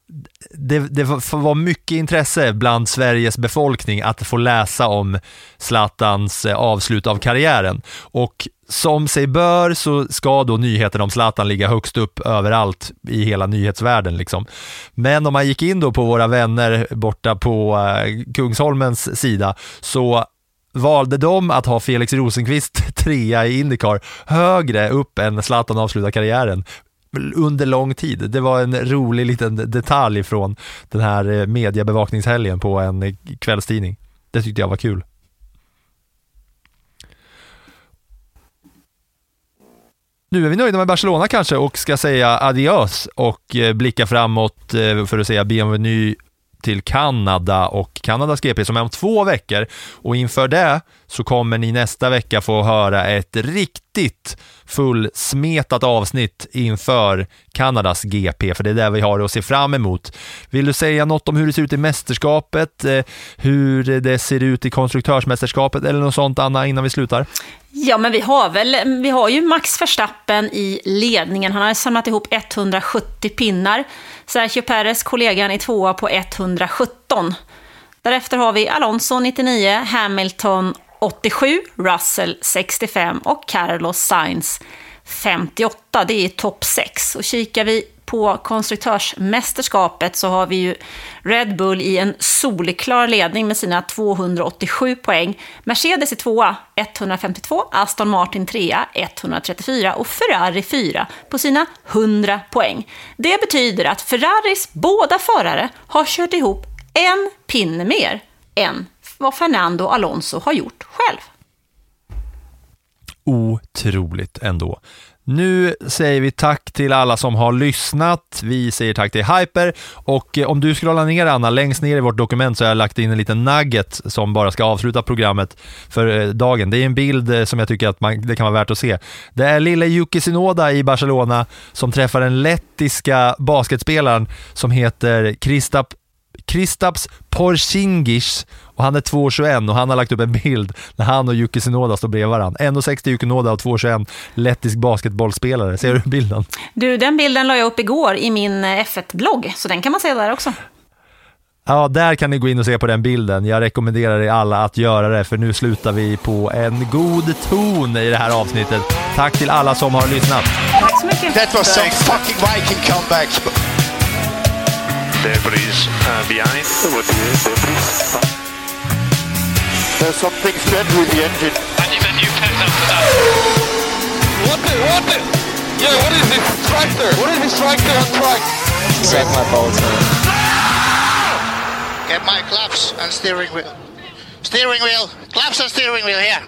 det, det var mycket intresse bland Sveriges befolkning att få läsa om Zlatans eh, avslut av karriären. Och som sig bör så ska då nyheten om Zlatan ligga högst upp överallt i hela nyhetsvärlden. Liksom. Men om man gick in då på våra vänner borta på eh, Kungsholmens sida så valde de att ha Felix Rosenqvist [LAUGHS] trea i Indycar högre upp än Zlatan avslutar karriären under lång tid. Det var en rolig liten detalj från den här eh, mediebevakningshelgen på en eh, kvällstidning. Det tyckte jag var kul. Nu är vi nöjda med Barcelona kanske och ska säga adios och eh, blicka framåt för att säga bienvenue till Kanada och Kanadas GP som är om två veckor och inför det så kommer ni nästa vecka få höra ett riktigt fullsmetat avsnitt inför Kanadas GP, för det är det vi har att se fram emot. Vill du säga något om hur det ser ut i mästerskapet, eh, hur det ser ut i konstruktörsmästerskapet eller något sånt, Anna, innan vi slutar? Ja, men vi har väl, vi har ju Max Verstappen i ledningen. Han har samlat ihop 170 pinnar. Sergio Perez, kollegan, är tvåa på 117. Därefter har vi Alonso 99, Hamilton 87, Russell 65 och Carlos Sainz 58. Det är topp 6. Och kikar vi på konstruktörsmästerskapet så har vi ju Red Bull i en solklar ledning med sina 287 poäng. Mercedes är tvåa, 152, Aston Martin trea, 134 och Ferrari fyra på sina 100 poäng. Det betyder att Ferraris båda förare har kört ihop en pinne mer än vad Fernando Alonso har gjort själv. Otroligt ändå. Nu säger vi tack till alla som har lyssnat. Vi säger tack till Hyper och eh, om du scrollar ner Anna, längst ner i vårt dokument så har jag lagt in en liten nugget som bara ska avsluta programmet för eh, dagen. Det är en bild eh, som jag tycker att man, det kan vara värt att se. Det är lille Yuki Sinoda i Barcelona som träffar den lettiska basketspelaren som heter Kristap Kristaps Porzingis och han är 2,21 och han har lagt upp en bild när han och Yuki Sinoda står bredvid varandra. 1,60 Yuki Sinoda och 2,21 lettisk basketbollspelare. Ser du bilden? Du, den bilden la jag upp igår i min F1-blogg, så den kan man se där också. Ja, där kan ni gå in och se på den bilden. Jag rekommenderar er alla att göra det, för nu slutar vi på en god ton i det här avsnittet. Tack till alla som har lyssnat. Tack så mycket. That was some fucking Viking comeback. Debris uh, behind. There's something strange with the engine. I need a new pet that. What the? What the? Yeah, what is this tractor? What is this tractor on track? Suck my balls, man. Get my claps and steering wheel. Steering wheel. Claps and steering wheel here.